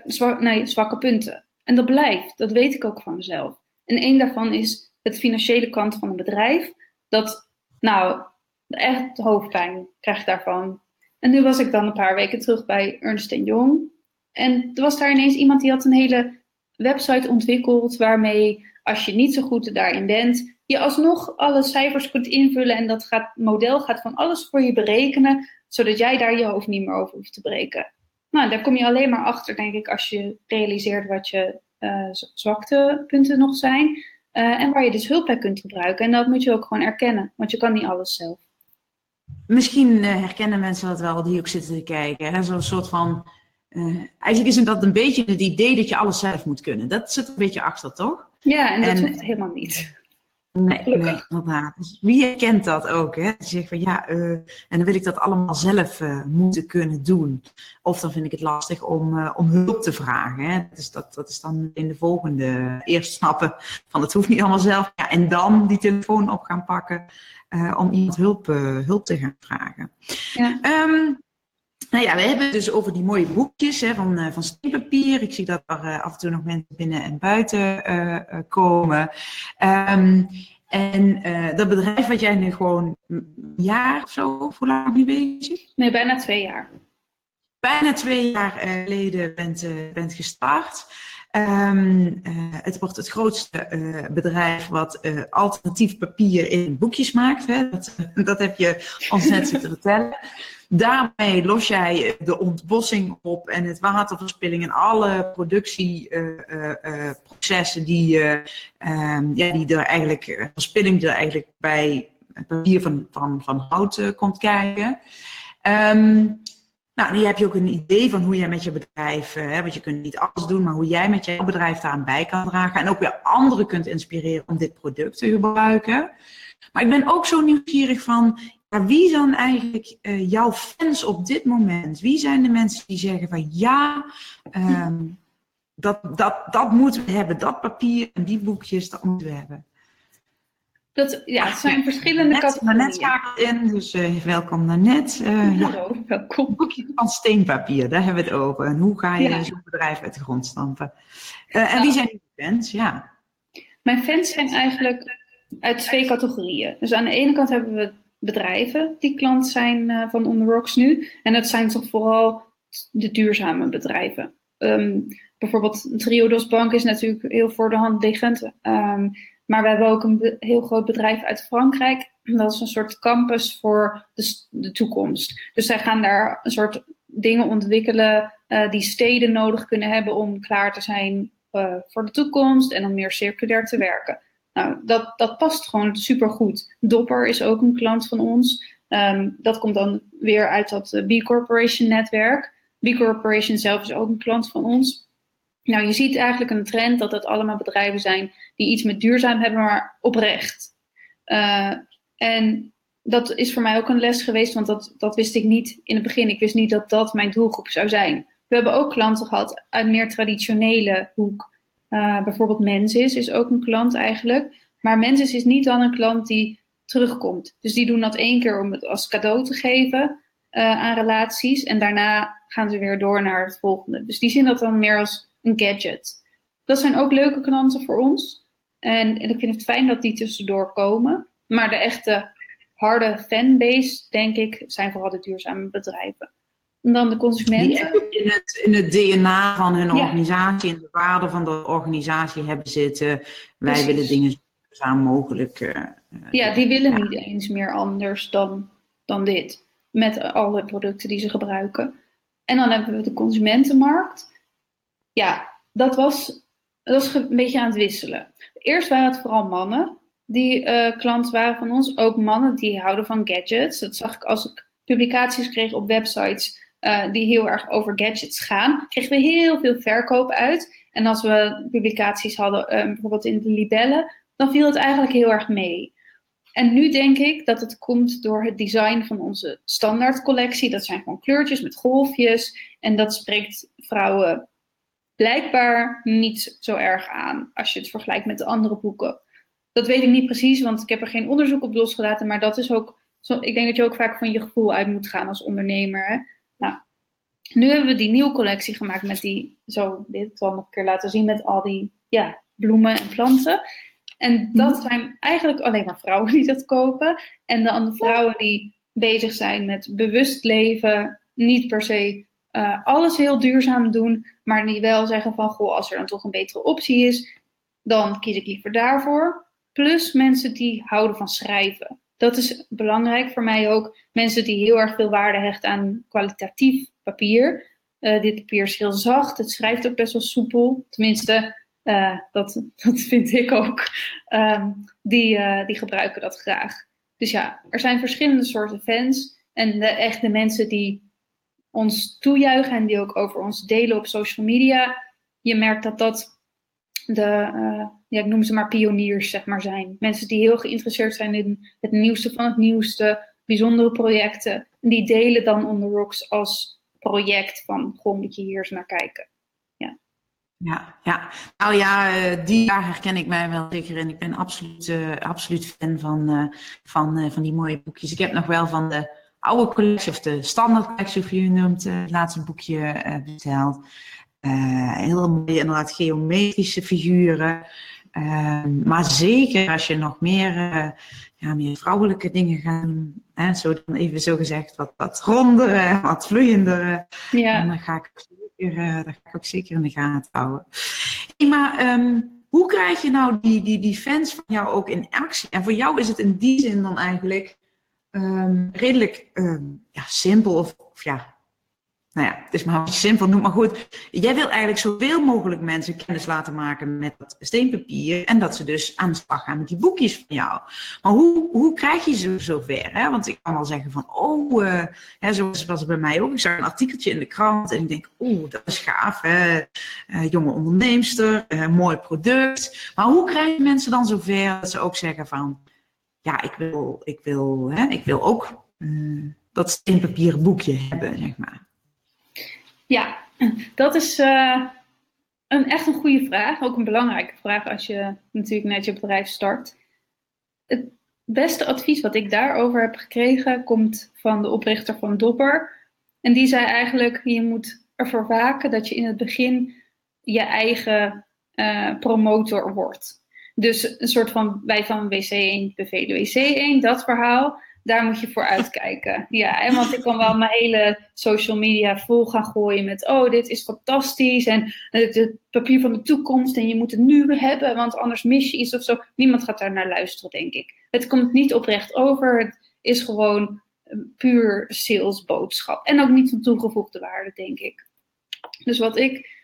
zwak, nee, zwakke punten. En dat blijft, dat weet ik ook van mezelf. En één daarvan is het financiële kant van een bedrijf. Dat, nou, echt hoofdpijn krijg daarvan. En nu was ik dan een paar weken terug bij Ernst Young. En er was daar ineens iemand die had een hele website ontwikkeld waarmee, als je niet zo goed daarin bent, je alsnog alle cijfers kunt invullen en dat gaat, model gaat van alles voor je berekenen, zodat jij daar je hoofd niet meer over hoeft te breken. Nou, daar kom je alleen maar achter, denk ik, als je realiseert wat je uh, zwaktepunten nog zijn. Uh, en waar je dus hulp bij kunt gebruiken. En dat moet je ook gewoon erkennen, want je kan niet alles zelf. Misschien uh, herkennen mensen dat wel die ook zitten te kijken. Zo'n soort van. eigenlijk is dat een beetje het idee dat je alles zelf moet kunnen. Dat zit een beetje achter, toch? Ja, en dat en, hoeft helemaal niet. Nee, nee, inderdaad. Dus wie herkent dat ook? Hè? Die zegt van ja, uh, en dan wil ik dat allemaal zelf uh, moeten kunnen doen. Of dan vind ik het lastig om, uh, om hulp te vragen. Hè? Dus dat, dat is dan in de volgende. Eerst snappen van het hoeft niet allemaal zelf. Ja, en dan die telefoon op gaan pakken om iemand hulp, hulp te gaan vragen. Ja. Um, nou ja, we hebben het dus over die mooie boekjes hè, van, uh, van steenpapier. Ik zie dat er uh, af en toe nog mensen binnen en buiten uh, komen. Um, en dat bedrijf wat jij nu gewoon een jaar of zo, hoe lang nu bezig? Nee, bijna twee jaar. Bijna twee jaar geleden bent, bent gestart. Um, het wordt het grootste bedrijf wat alternatief papier in boekjes maakt. Hè? Dat, dat heb je ons net zitten vertellen. Daarmee los jij de ontbossing op en het waterverspilling en alle productieprocessen uh, uh, die, uh, ja, die er eigenlijk, verspilling die er eigenlijk bij het papier van, van, van hout komt kijken. Um, nou, nu heb je ook een idee van hoe jij met je bedrijf, hè, want je kunt niet alles doen, maar hoe jij met jouw bedrijf daaraan bij kan dragen. En ook weer anderen kunt inspireren om dit product te gebruiken. Maar ik ben ook zo nieuwsgierig van, maar wie zijn eigenlijk uh, jouw fans op dit moment? Wie zijn de mensen die zeggen van ja, um, dat, dat, dat moeten we hebben, dat papier en die boekjes, dat moeten we hebben? Dat, ja, het zijn verschillende categorieën. Net schakelt in, dus uh, welkom Nanette. Uh, Hallo, ja. welkom. Boekje van steenpapier, daar hebben we het over. En hoe ga je ja. zo'n bedrijf uit de grond stampen? Uh, en wie zijn die fans? Ja. Mijn fans zijn eigenlijk uit twee categorieën. Dus aan de ene kant hebben we bedrijven die klant zijn uh, van On nu. En dat zijn toch vooral de duurzame bedrijven. Um, bijvoorbeeld Triodos Bank is natuurlijk heel voor de hand liggend. Um, maar we hebben ook een heel groot bedrijf uit Frankrijk. Dat is een soort campus voor de, de toekomst. Dus zij gaan daar een soort dingen ontwikkelen uh, die steden nodig kunnen hebben om klaar te zijn uh, voor de toekomst en om meer circulair te werken. Nou, dat, dat past gewoon supergoed. Dopper is ook een klant van ons. Um, dat komt dan weer uit dat eh, B Corporation netwerk. B Corporation zelf is ook een klant van ons. Nou, je ziet eigenlijk een trend dat het allemaal bedrijven zijn die iets met duurzaam hebben, maar oprecht. Uh, en dat is voor mij ook een les geweest, want dat, dat wist ik niet in het begin. Ik wist niet dat dat mijn doelgroep zou zijn. We hebben ook klanten gehad uit meer traditionele hoek. Uh, bijvoorbeeld Mensis is ook een klant eigenlijk. Maar Mensis is niet dan een klant die terugkomt. Dus die doen dat één keer om het als cadeau te geven uh, aan relaties. En daarna gaan ze weer door naar het volgende. Dus die zien dat dan meer als een gadget. dat zijn ook leuke klanten voor ons. En ik vind het fijn dat die tussendoor komen. Maar de echte harde fanbase, denk ik, zijn vooral de duurzame bedrijven. En dan de consumenten. Die in het, in het DNA van hun organisatie, in de waarde van de organisatie hebben zitten. Wij willen dingen zo duurzaam mogelijk. Uh, ja, die willen niet eens meer anders dan, dan dit. Met alle producten die ze gebruiken. En dan hebben we de consumentenmarkt. Ja, dat was, dat was een beetje aan het wisselen. Eerst waren het vooral mannen die uh, klant waren van ons. Ook mannen die houden van gadgets. Dat zag ik als ik publicaties kreeg op websites uh, die heel erg over gadgets gaan. Kregen we heel veel verkoop uit. En als we publicaties hadden, uh, bijvoorbeeld in de libellen, dan viel het eigenlijk heel erg mee. En nu denk ik dat het komt door het design van onze standaardcollectie. Dat zijn gewoon kleurtjes met golfjes. En dat spreekt vrouwen blijkbaar niet zo erg aan als je het vergelijkt met de andere boeken. Dat weet ik niet precies, want ik heb er geen onderzoek op losgelaten. Maar dat is ook. Ik denk dat je ook vaak van je gevoel uit moet gaan als ondernemer. Nou, nu hebben we die nieuwe collectie gemaakt met die. Zo, dit zal nog een keer laten zien met al die ja, bloemen en planten. En dat mhm. zijn eigenlijk alleen maar vrouwen die dat kopen. En de andere vrouwen die bezig zijn met bewust leven, niet per se uh, alles heel duurzaam doen, maar die wel zeggen van, goh, als er dan toch een betere optie is, dan kies ik liever daarvoor. Plus mensen die houden van schrijven. Dat is belangrijk voor mij ook. Mensen die heel erg veel waarde hechten aan kwalitatief papier. Uh, dit papier is heel zacht, het schrijft ook best wel soepel. Tenminste, uh, dat, dat vind ik ook. Um, die, uh, die gebruiken dat graag. Dus ja, er zijn verschillende soorten fans. En de echte mensen die ons toejuichen en die ook over ons delen op social media. Je merkt dat dat de, uh, ja, ik noem ze maar pioniers, zeg maar, zijn. Mensen die heel geïnteresseerd zijn in het nieuwste van het nieuwste, bijzondere projecten. En die delen dan On The Rocks als project van, gewoon moet je hier eens naar kijken. Ja. Ja, ja. Nou ja, eh, die daar herken ik mij wel zeker in. Ik ben absoluut, uh, absoluut fan van, van, van die mooie boekjes. Ik heb nog wel van de oude collectie, of de standaard collectie, of je noemt, het laatste boekje besteld. Heel mooie, inderdaad, geometrische figuren. Ehm, maar zeker als je nog meer, ja, meer vrouwelijke dingen gaat doen, hè, zo dan even zo gezegd, wat, wat ronder, wat vloeiender. Ja. dan ga ik uh, dat ga ik ook zeker in de gaten houden. maar um, hoe krijg je nou die, die, die fans van jou ook in actie? En voor jou is het in die zin dan eigenlijk um, redelijk um, ja, simpel of, of ja, nou ja, het is maar simpel, noem maar goed. Jij wil eigenlijk zoveel mogelijk mensen kennis laten maken met dat steenpapier. En dat ze dus aan de slag gaan met die boekjes van jou. Maar hoe, hoe krijg je ze zover? Hè? Want ik kan wel zeggen van, oh, uh, hè, zoals bij mij ook. Ik zag een artikeltje in de krant en ik denk, oeh, dat is gaaf. Hè? Uh, jonge onderneemster, uh, mooi product. Maar hoe krijg je mensen dan zover dat ze ook zeggen van, ja, ik wil, ik wil, hè, ik wil ook dat steenpapieren boekje hebben, zeg maar. Ja, dat is uh, een, echt een goede vraag. Ook een belangrijke vraag als je natuurlijk net je bedrijf start. Het beste advies wat ik daarover heb gekregen komt van de oprichter van Dopper. En die zei eigenlijk, je moet ervoor waken dat je in het begin je eigen uh, promotor wordt. Dus een soort van wij van WC1 bevelen WC1, dat verhaal daar moet je voor uitkijken. Ja, en want ik kan wel mijn hele social media vol gaan gooien met: oh, dit is fantastisch en het, papier van de toekomst en je moet het nu hebben, want anders mis je iets of zo. Niemand gaat daar naar luisteren, denk ik. Het komt niet oprecht over. Het is gewoon puur salesboodschap. En ook niet van toegevoegde waarde, denk ik. Dus wat ik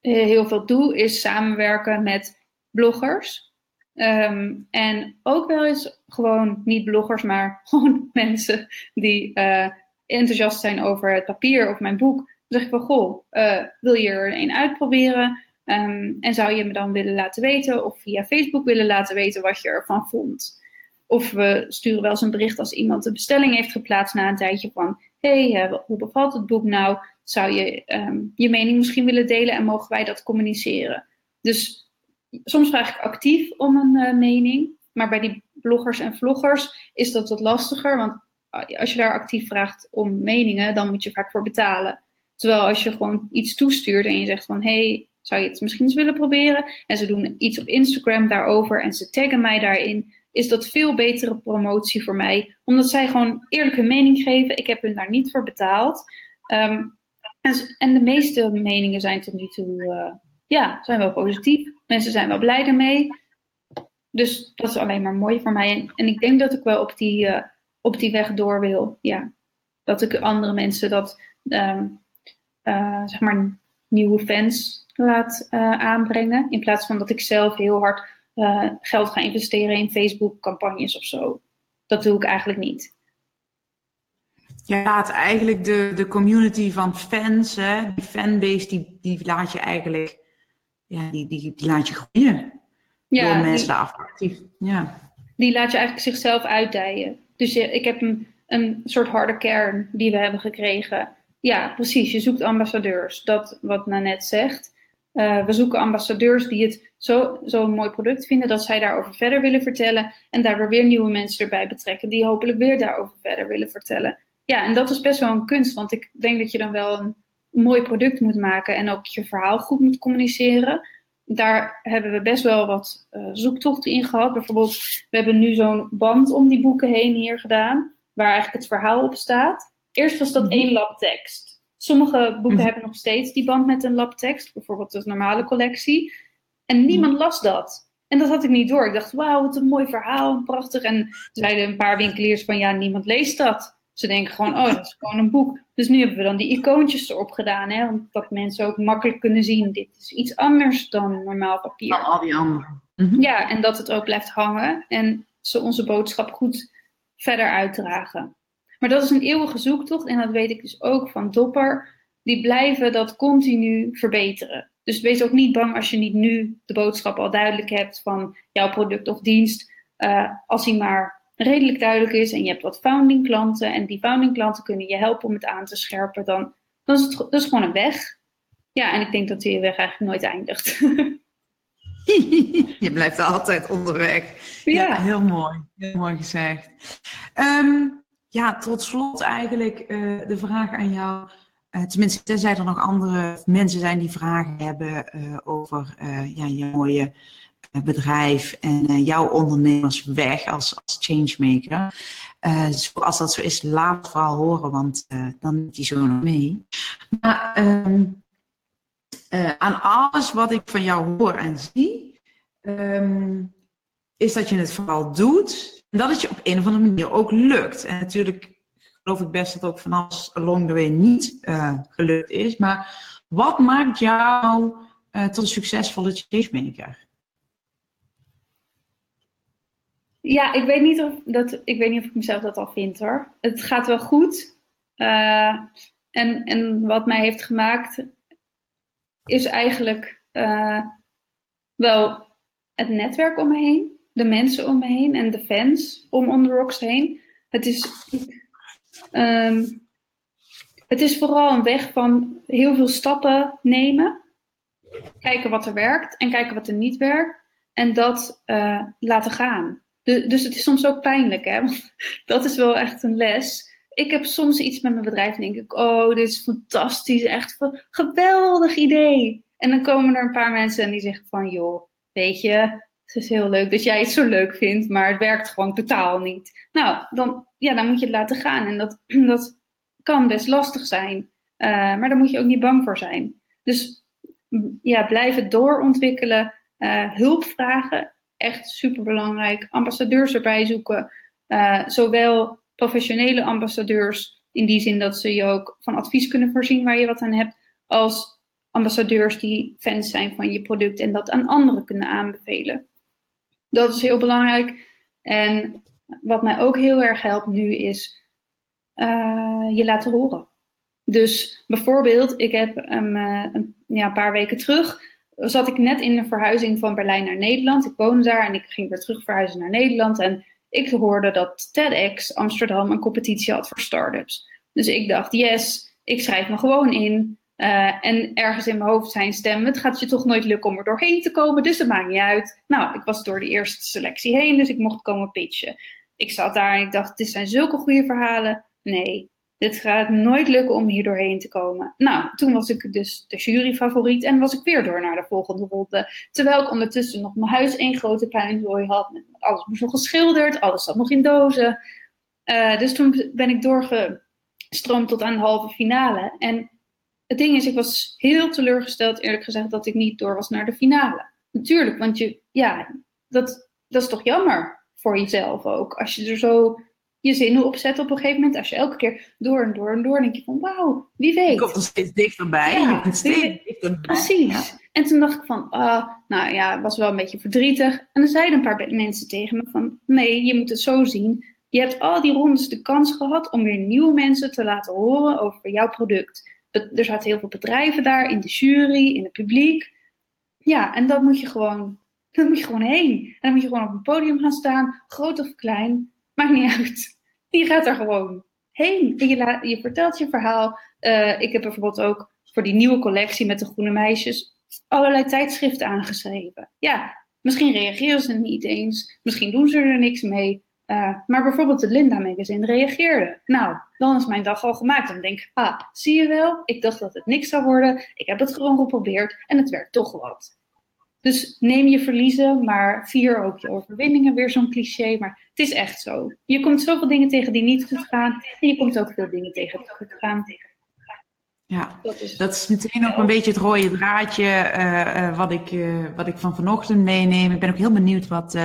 eh, heel veel doe, is samenwerken met bloggers Um, en ook wel eens gewoon niet bloggers, maar gewoon mensen die uh, enthousiast zijn over het papier of mijn boek. Dan zeg ik van, goh, uh, wil je er een uitproberen? Um, en zou je me dan willen laten weten of via Facebook willen laten weten wat je ervan vond? Of we sturen wel eens een bericht als iemand de bestelling heeft geplaatst na een tijdje van, hey, uh, hoe bevalt het boek nou? Zou je um, je mening misschien willen delen en mogen wij dat communiceren? Dus soms vraag ik actief om een uh, mening. Maar bij die bloggers en vloggers is dat wat lastiger. Want als je daar actief vraagt om meningen, dan moet je vaak voor betalen. Terwijl als je gewoon iets toestuurt en je zegt van hey, Zou je het misschien eens willen proberen? En ze doen iets op Instagram daarover en ze taggen mij daarin. Is dat veel betere promotie voor mij? Omdat zij gewoon eerlijk hun mening geven. Ik heb hun daar niet voor betaald. Ehm, en, en, de meeste meningen zijn tot nu toe, uh, ja, zijn wel positief. Mensen zijn wel blij ermee. Dus dat is alleen maar mooi voor mij. En, ik denk dat ik wel op die, uh, op die weg door wil. Ja. Dat ik andere mensen dat, um, uh, zeg maar, nieuwe fans laat uh, aanbrengen. In plaats van dat ik zelf heel hard geld ga investeren in Facebook-campagnes of zo. Dat doe ik eigenlijk niet. Je laat eigenlijk de, de community van fans, hè, die fanbase, die, die laat je eigenlijk ja, die, die, die laat je groeien. Ja, door mensen daar actief. Ja. Die laat je eigenlijk zichzelf uitdijen. Dus ik heb een, een soort harde kern die we hebben gekregen. Ja, precies. Je zoekt ambassadeurs. Dat wat Nanette zegt. Uh, we zoeken ambassadeurs die het zo'n zo mooi product vinden dat zij daarover verder willen vertellen. En daardoor weer nieuwe mensen erbij betrekken die hopelijk weer daarover verder willen vertellen. Ja, en dat is best wel een kunst, want ik denk dat je dan wel een mooi product moet maken en ook je verhaal goed moet communiceren. Daar hebben we best wel wat uh, zoektochten in gehad. Bijvoorbeeld, we hebben nu zo'n band om die boeken heen hier gedaan, waar eigenlijk het verhaal op staat. Eerst was dat mhm. één lab tekst. Sommige boeken mhm. hebben nog steeds die band met een lab tekst, bijvoorbeeld de normale collectie. En niemand las dat. En dat had ik niet door. Ik dacht, wauw, wat een mooi verhaal, prachtig. En zeiden een paar winkeliers van, ja, niemand leest dat. Ze denken gewoon, oh, dat is gewoon een boek. Dus nu hebben we dan die icoontjes erop gedaan, hè, omdat mensen ook makkelijk kunnen zien, dit is iets anders dan normaal papier. Dan al die andere. Mhm. Ja, en dat het ook blijft hangen en ze onze boodschap goed verder uitdragen. Maar dat is een eeuwige zoektocht en dat weet ik dus ook van Dopper. Die blijven dat continu verbeteren. Dus wees ook niet bang als je niet nu de boodschap al duidelijk hebt van jouw product of dienst. Uh, als hij maar redelijk duidelijk is en je hebt wat founding klanten en die founding klanten kunnen je helpen om het aan te scherpen, dan, dan is het dat is gewoon een weg. Ja, en ik denk dat die weg eigenlijk nooit eindigt. je blijft altijd onderweg. Ja. heel mooi. Heel mooi gezegd. Ehm, ja, tot slot eigenlijk uh, de vraag aan jou. Uh, tenminste, tenzij er nog andere mensen zijn die vragen hebben uh, over ja, je mooie bedrijf en uh, jouw ondernemersweg als, als changemaker. Uh, als dat zo is, laat het vooral horen, want uh, dan neemt hij zo nog mee. Maar um, aan alles wat ik van jou hoor en zie, um, is dat je het vooral doet en dat het je op een of andere manier ook lukt. En natuurlijk geloof ik best dat ook van alles along the way niet gelukt is. Maar wat maakt jou tot een succesvolle changemaker? Ja, ik weet, niet of dat, ik weet niet of ik mezelf dat al vind hoor. Het gaat wel goed. Uh, en, en wat mij heeft gemaakt is eigenlijk uh, wel het netwerk om me heen. De mensen om me heen en de fans om On The Rocks heen. Het is, um, het is vooral een weg van heel veel stappen nemen. Kijken wat er werkt en kijken wat er niet werkt. En dat uh, laten gaan dus het is soms ook pijnlijk, hè? dat is wel echt een les. Ik heb soms iets met mijn bedrijf en denk ik, oh, dit is fantastisch, echt een geweldig idee. En dan komen er een paar mensen en die zeggen van, joh, weet je, het is heel leuk dat jij het zo leuk vindt, maar het werkt gewoon totaal niet. Nou, dan, ja, dan moet je het laten gaan en dat, dat kan best lastig zijn. Uh, maar daar moet je ook niet bang voor zijn. Dus ja, blijven doorontwikkelen, uh, hulp vragen echt super belangrijk. Ambassadeurs erbij zoeken. Uh, zowel professionele ambassadeurs, in die zin dat ze je ook van advies kunnen voorzien waar je wat aan hebt, als ambassadeurs die fans zijn van je product en dat aan anderen kunnen aanbevelen. Dat is heel belangrijk. En wat mij ook heel erg helpt nu is uh, je laten horen. Dus bijvoorbeeld, ik heb um, een, ja, een paar weken terug zat ik net in de verhuizing van Berlijn naar Nederland. Ik woonde daar en ik ging weer terug verhuizen naar Nederland. En ik hoorde dat TEDx Amsterdam een competitie had voor startups. Dus ik dacht, yes, ik schrijf me gewoon in. Uh, en ergens in mijn hoofd zijn stem, het gaat je toch nooit lukken om er doorheen te komen, dus het maakt niet uit. Nou, ik was door de eerste selectie heen, dus ik mocht komen pitchen. Ik zat daar en ik dacht, dit zijn zulke goede verhalen. Nee, dit gaat nooit lukken om hier doorheen te komen. Nou, toen was ik dus de juryfavoriet en was ik weer door naar de volgende ronde. Terwijl ik ondertussen nog mijn huis één grote puinzooi had. Alles moest geschilderd, alles zat nog in dozen. Uh, dus toen ben ik doorgestroomd tot aan de halve finale. En het ding is, ik was heel teleurgesteld, eerlijk gezegd, dat ik niet door was naar de finale. Natuurlijk, want je, ja, dat, dat is toch jammer voor jezelf ook. Als je er zo je zinnen opzet op een gegeven moment. Als je elke keer door en door en door denk je van wauw, wie weet. Je komt er steeds dichterbij. Ja, je steeds dichterbij. Precies. En toen dacht ik van, ah, nou ja, was wel een beetje verdrietig. En dan zeiden een paar mensen tegen me van, nee, je moet het zo zien. Je hebt al die rondes de kans gehad om weer nieuwe mensen te laten horen over jouw product. Er zaten heel veel bedrijven daar, in de jury, in het publiek. Ja, en dat moet je gewoon, dat moet je gewoon heen. En dan moet je gewoon op een podium gaan staan, groot of klein. Maakt niet uit. Die gaat er gewoon heen. En je, je vertelt je verhaal. Uh, ik heb bijvoorbeeld ook voor die nieuwe collectie met de groene meisjes allerlei tijdschriften aangeschreven. Ja, misschien reageren ze niet eens. Misschien doen ze er niks mee. Uh, maar bijvoorbeeld de Linda Magazine reageerde. Nou, dan is mijn dag al gemaakt. Dan denk ik, ah, zie je wel, ik dacht dat het niks zou worden. Ik heb het gewoon geprobeerd en het werkt toch wat. Dus neem je verliezen, maar vier ook je overwinningen. Weer zo'n cliché, maar het is echt zo. Je komt zoveel dingen tegen die niet goed gaan. En je komt ook veel dingen tegen die goed gaan. Ja, dat is, dat is meteen ook een beetje het rode draadje uh, uh, wat, ik, uh, wat ik van vanochtend meeneem. Ik ben ook heel benieuwd wat,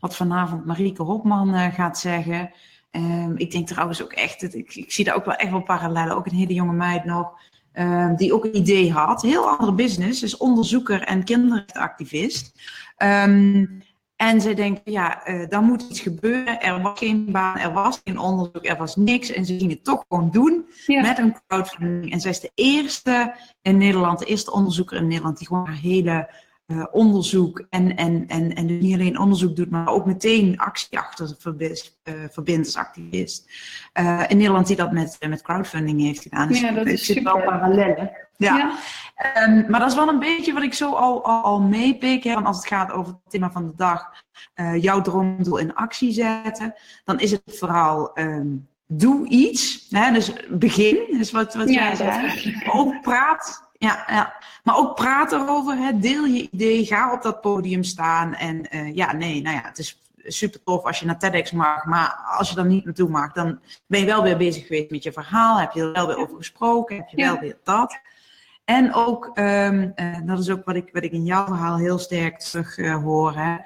wat vanavond Marieke Hopman gaat zeggen. Um, ik denk trouwens ook echt, ik, ik zie daar ook wel echt wel parallellen. Ook een hele jonge meid nog, um, die ook een idee had. Heel andere business, is onderzoeker en kinderrechtenactivist. Um, en ze denken, ja, uh, dan moet iets gebeuren. Er was geen baan, er was geen onderzoek, er was niks. En ze gingen het toch gewoon doen met een crowdfunding. En zij is de eerste in Nederland, de eerste onderzoeker in Nederland, die gewoon haar hele uh, onderzoek en, en, en, en niet alleen onderzoek doet, maar ook meteen actie achter verbindt, uh, verbindt als activist. Uh, in Nederland die dat met, met crowdfunding heeft gedaan. Dus ja, dat is zit wel parallellen. Ja. ja. Um, maar dat is wel een beetje wat ik zo al, al, al meepik. Hè, als het gaat over het thema van de dag. jouw droomdoel in actie zetten. Dan is het vooral um, doe iets. Hè, dus begin, is wat, wat ja, jij zei. Ook praat ja, ja, maar ook praat erover. Hè. Deel je idee, ga op dat podium staan. En uh, ja, nee, nou ja, het is super tof als je naar TEDx mag. Maar als je dan niet naartoe mag, dan ben je wel weer bezig geweest met je verhaal. Heb je er wel weer over gesproken? Heb je wel weer dat? En ook, um, uh, dat is ook wat ik, wat ik in jouw verhaal heel sterk terug uh, hoor. Hè.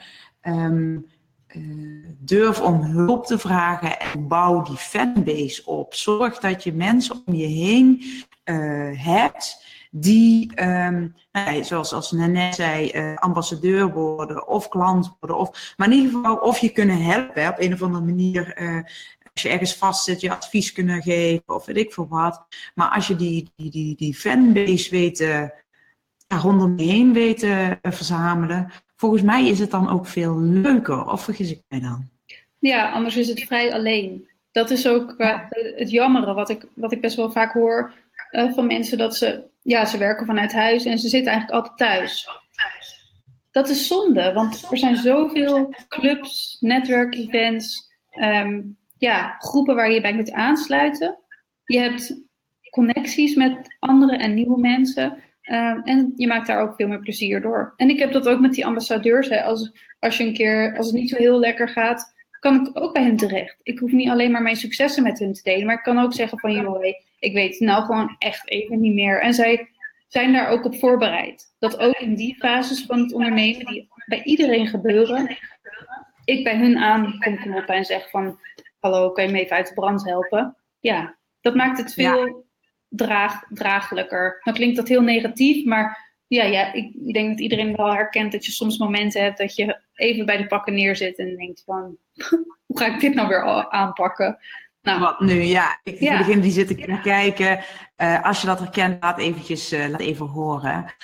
Um, uh, durf om hulp te vragen en bouw die fanbase op. Zorg dat je mensen om je heen hebt die, um, zoals als net zei, uh, ambassadeur worden of klant worden. Of, maar in ieder geval of je kunnen helpen op een of andere manier. Uh, als je ergens vast zit, je advies kunnen geven of weet ik veel wat. Maar als je die, die, die, die fanbase weet, uh, rondom je heen weet te verzamelen. Volgens mij is het dan ook veel leuker. Of vergis ik mij dan? Ja, anders is het vrij alleen. Dat is ook het jammere wat ik, wat ik best wel vaak hoor van mensen. Dat ze ja, ze werken vanuit huis en ze zitten eigenlijk altijd thuis. Dat is zonde, want er zijn zoveel clubs, netwerkevents, um, ja, groepen waar je bij kunt aansluiten. Je hebt connecties met andere en nieuwe mensen. Um, en je maakt daar ook veel meer plezier door. En ik heb dat ook met die ambassadeurs. Hè. Als, als je een keer, als het niet zo heel lekker gaat, kan ik ook bij hen terecht. Ik hoef niet alleen maar mijn successen met hen te delen, maar ik kan ook zeggen van, joh, ik weet nou gewoon echt even niet meer. En zij zijn daar ook op voorbereid. Dat ook in die fases van het ondernemen, die bij iedereen gebeuren, ik bij hun aan kom kloppen en zeg van, hallo, kan je me even uit de brand helpen? Ja, dat maakt het veel draag, draaglijker. Dan klinkt dat heel negatief, maar ja, ja, ik denk dat iedereen wel herkent dat je soms momenten hebt dat je even bij de pakken neerzit en denkt van, hoe ga ik dit nou weer aanpakken? Nou, Wat nu, ja. Ik, ja. Voor die zitten te kijken. Uh, als je dat herkent, laat, eventjes, uh, laat even horen.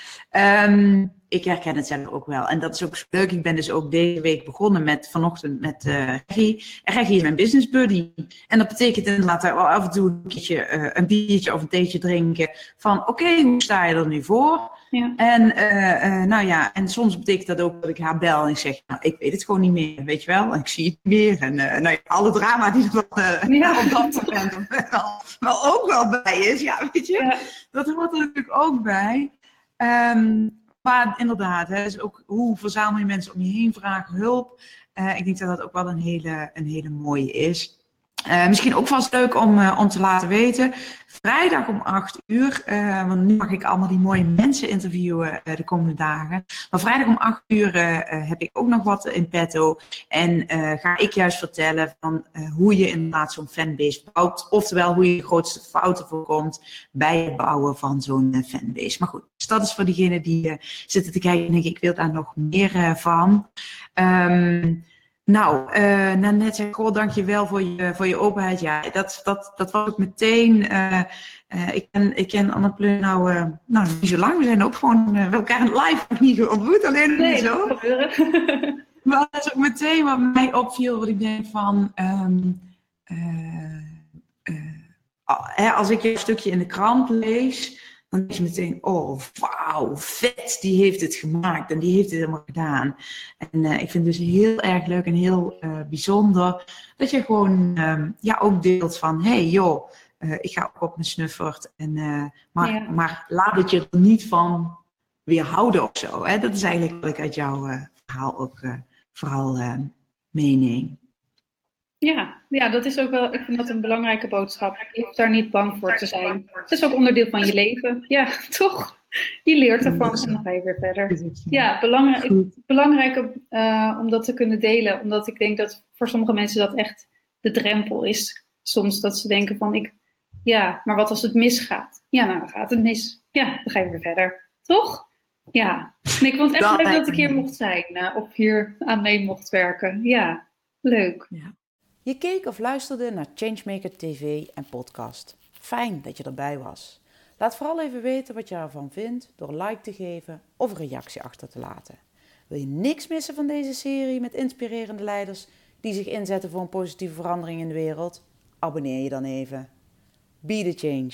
Um, ik herken het zelf ook wel. En dat is ook leuk. Ik ben dus ook deze week begonnen met vanochtend met uh, Reggie. En Reggie is mijn business buddy. En dat betekent inderdaad wel af en toe een, keertje, uh, een biertje of een theetje drinken. Van oké, hoe sta je er nu voor? Ja. En uh, nou ja, en soms betekent dat ook dat ik haar bel en ik zeg, nou, ik weet het gewoon niet meer, weet je wel. En ik zie het niet meer. En nou ja, alle drama die er dan, ja. op dat moment wel, ook wel bij is. Ja, weet je. Dat hoort er natuurlijk ook bij. Um, maar inderdaad, hè, dus ook hoe verzamel je mensen om je heen, vragen hulp. Uh, ik denk dat dat ook wel een hele, een hele mooie is. Uh, misschien ook vast leuk om, uh, om te laten weten. Vrijdag om 8 uur, uh, want nu mag ik allemaal die mooie mensen interviewen de komende dagen. Maar vrijdag om 8 uur heb ik ook nog wat in petto. En ga ik juist vertellen van hoe je inderdaad zo'n fanbase bouwt. Oftewel hoe je de grootste fouten voorkomt bij het bouwen van zo'n fanbase. Maar goed, dus dat is voor diegenen die zitten te kijken en denken ik wil daar nog meer van. Um, nou, uh, net zei goh, dank je wel voor je, voor je openheid. Ja, dat, dat, dat was ook meteen. Uh, uh, ik, ken, ik ken Anne Pleun nou, nou niet zo lang. We zijn ook gewoon uh, elkaar live nog niet ontmoet, alleen nee, niet zo. maar dat is ook meteen wat mij opviel, wat ik denk van... Um, als ik een stukje in de krant lees dan denk je meteen, oh wauw, vet, die heeft het gemaakt en die heeft het helemaal gedaan. En uh, ik vind het dus heel erg leuk en heel uh, bijzonder dat je gewoon um, ja, ook deelt van, hey joh, uh, ik ga ook op mijn snuffert. En, maar, ja. maar laat het je er niet van weerhouden of zo. Hè? Dat is eigenlijk wat ik uit jouw verhaal ook vooral meeneem. Ja, ja, dat is ook wel, ik vind dat een belangrijke boodschap. Je hoeft daar niet bang voor te zijn. Het is ook onderdeel van je leven. Ja, toch? Je leert ervan en dan ga je weer verder. Ja, belangrijk, belangrijk uh, om dat te kunnen delen. Omdat ik denk dat voor sommige mensen dat echt de drempel is. Soms dat ze denken van, ik, ja, maar wat als het misgaat? Ja, nou, dan gaat het mis. Ja, dan ga je weer verder. Toch? Ja. En ik vond het echt leuk dat ik hier mocht zijn. Uh, of hier aan mee mocht werken. Ja, leuk. Ja. Je keek of luisterde naar Changemaker TV en podcast. Fijn dat je erbij was. Laat vooral even weten wat je ervan vindt door like te geven of een reactie achter te laten. Wil je niks missen van deze serie met inspirerende leiders die zich inzetten voor een positieve verandering in de wereld? Abonneer je dan even. Be the change.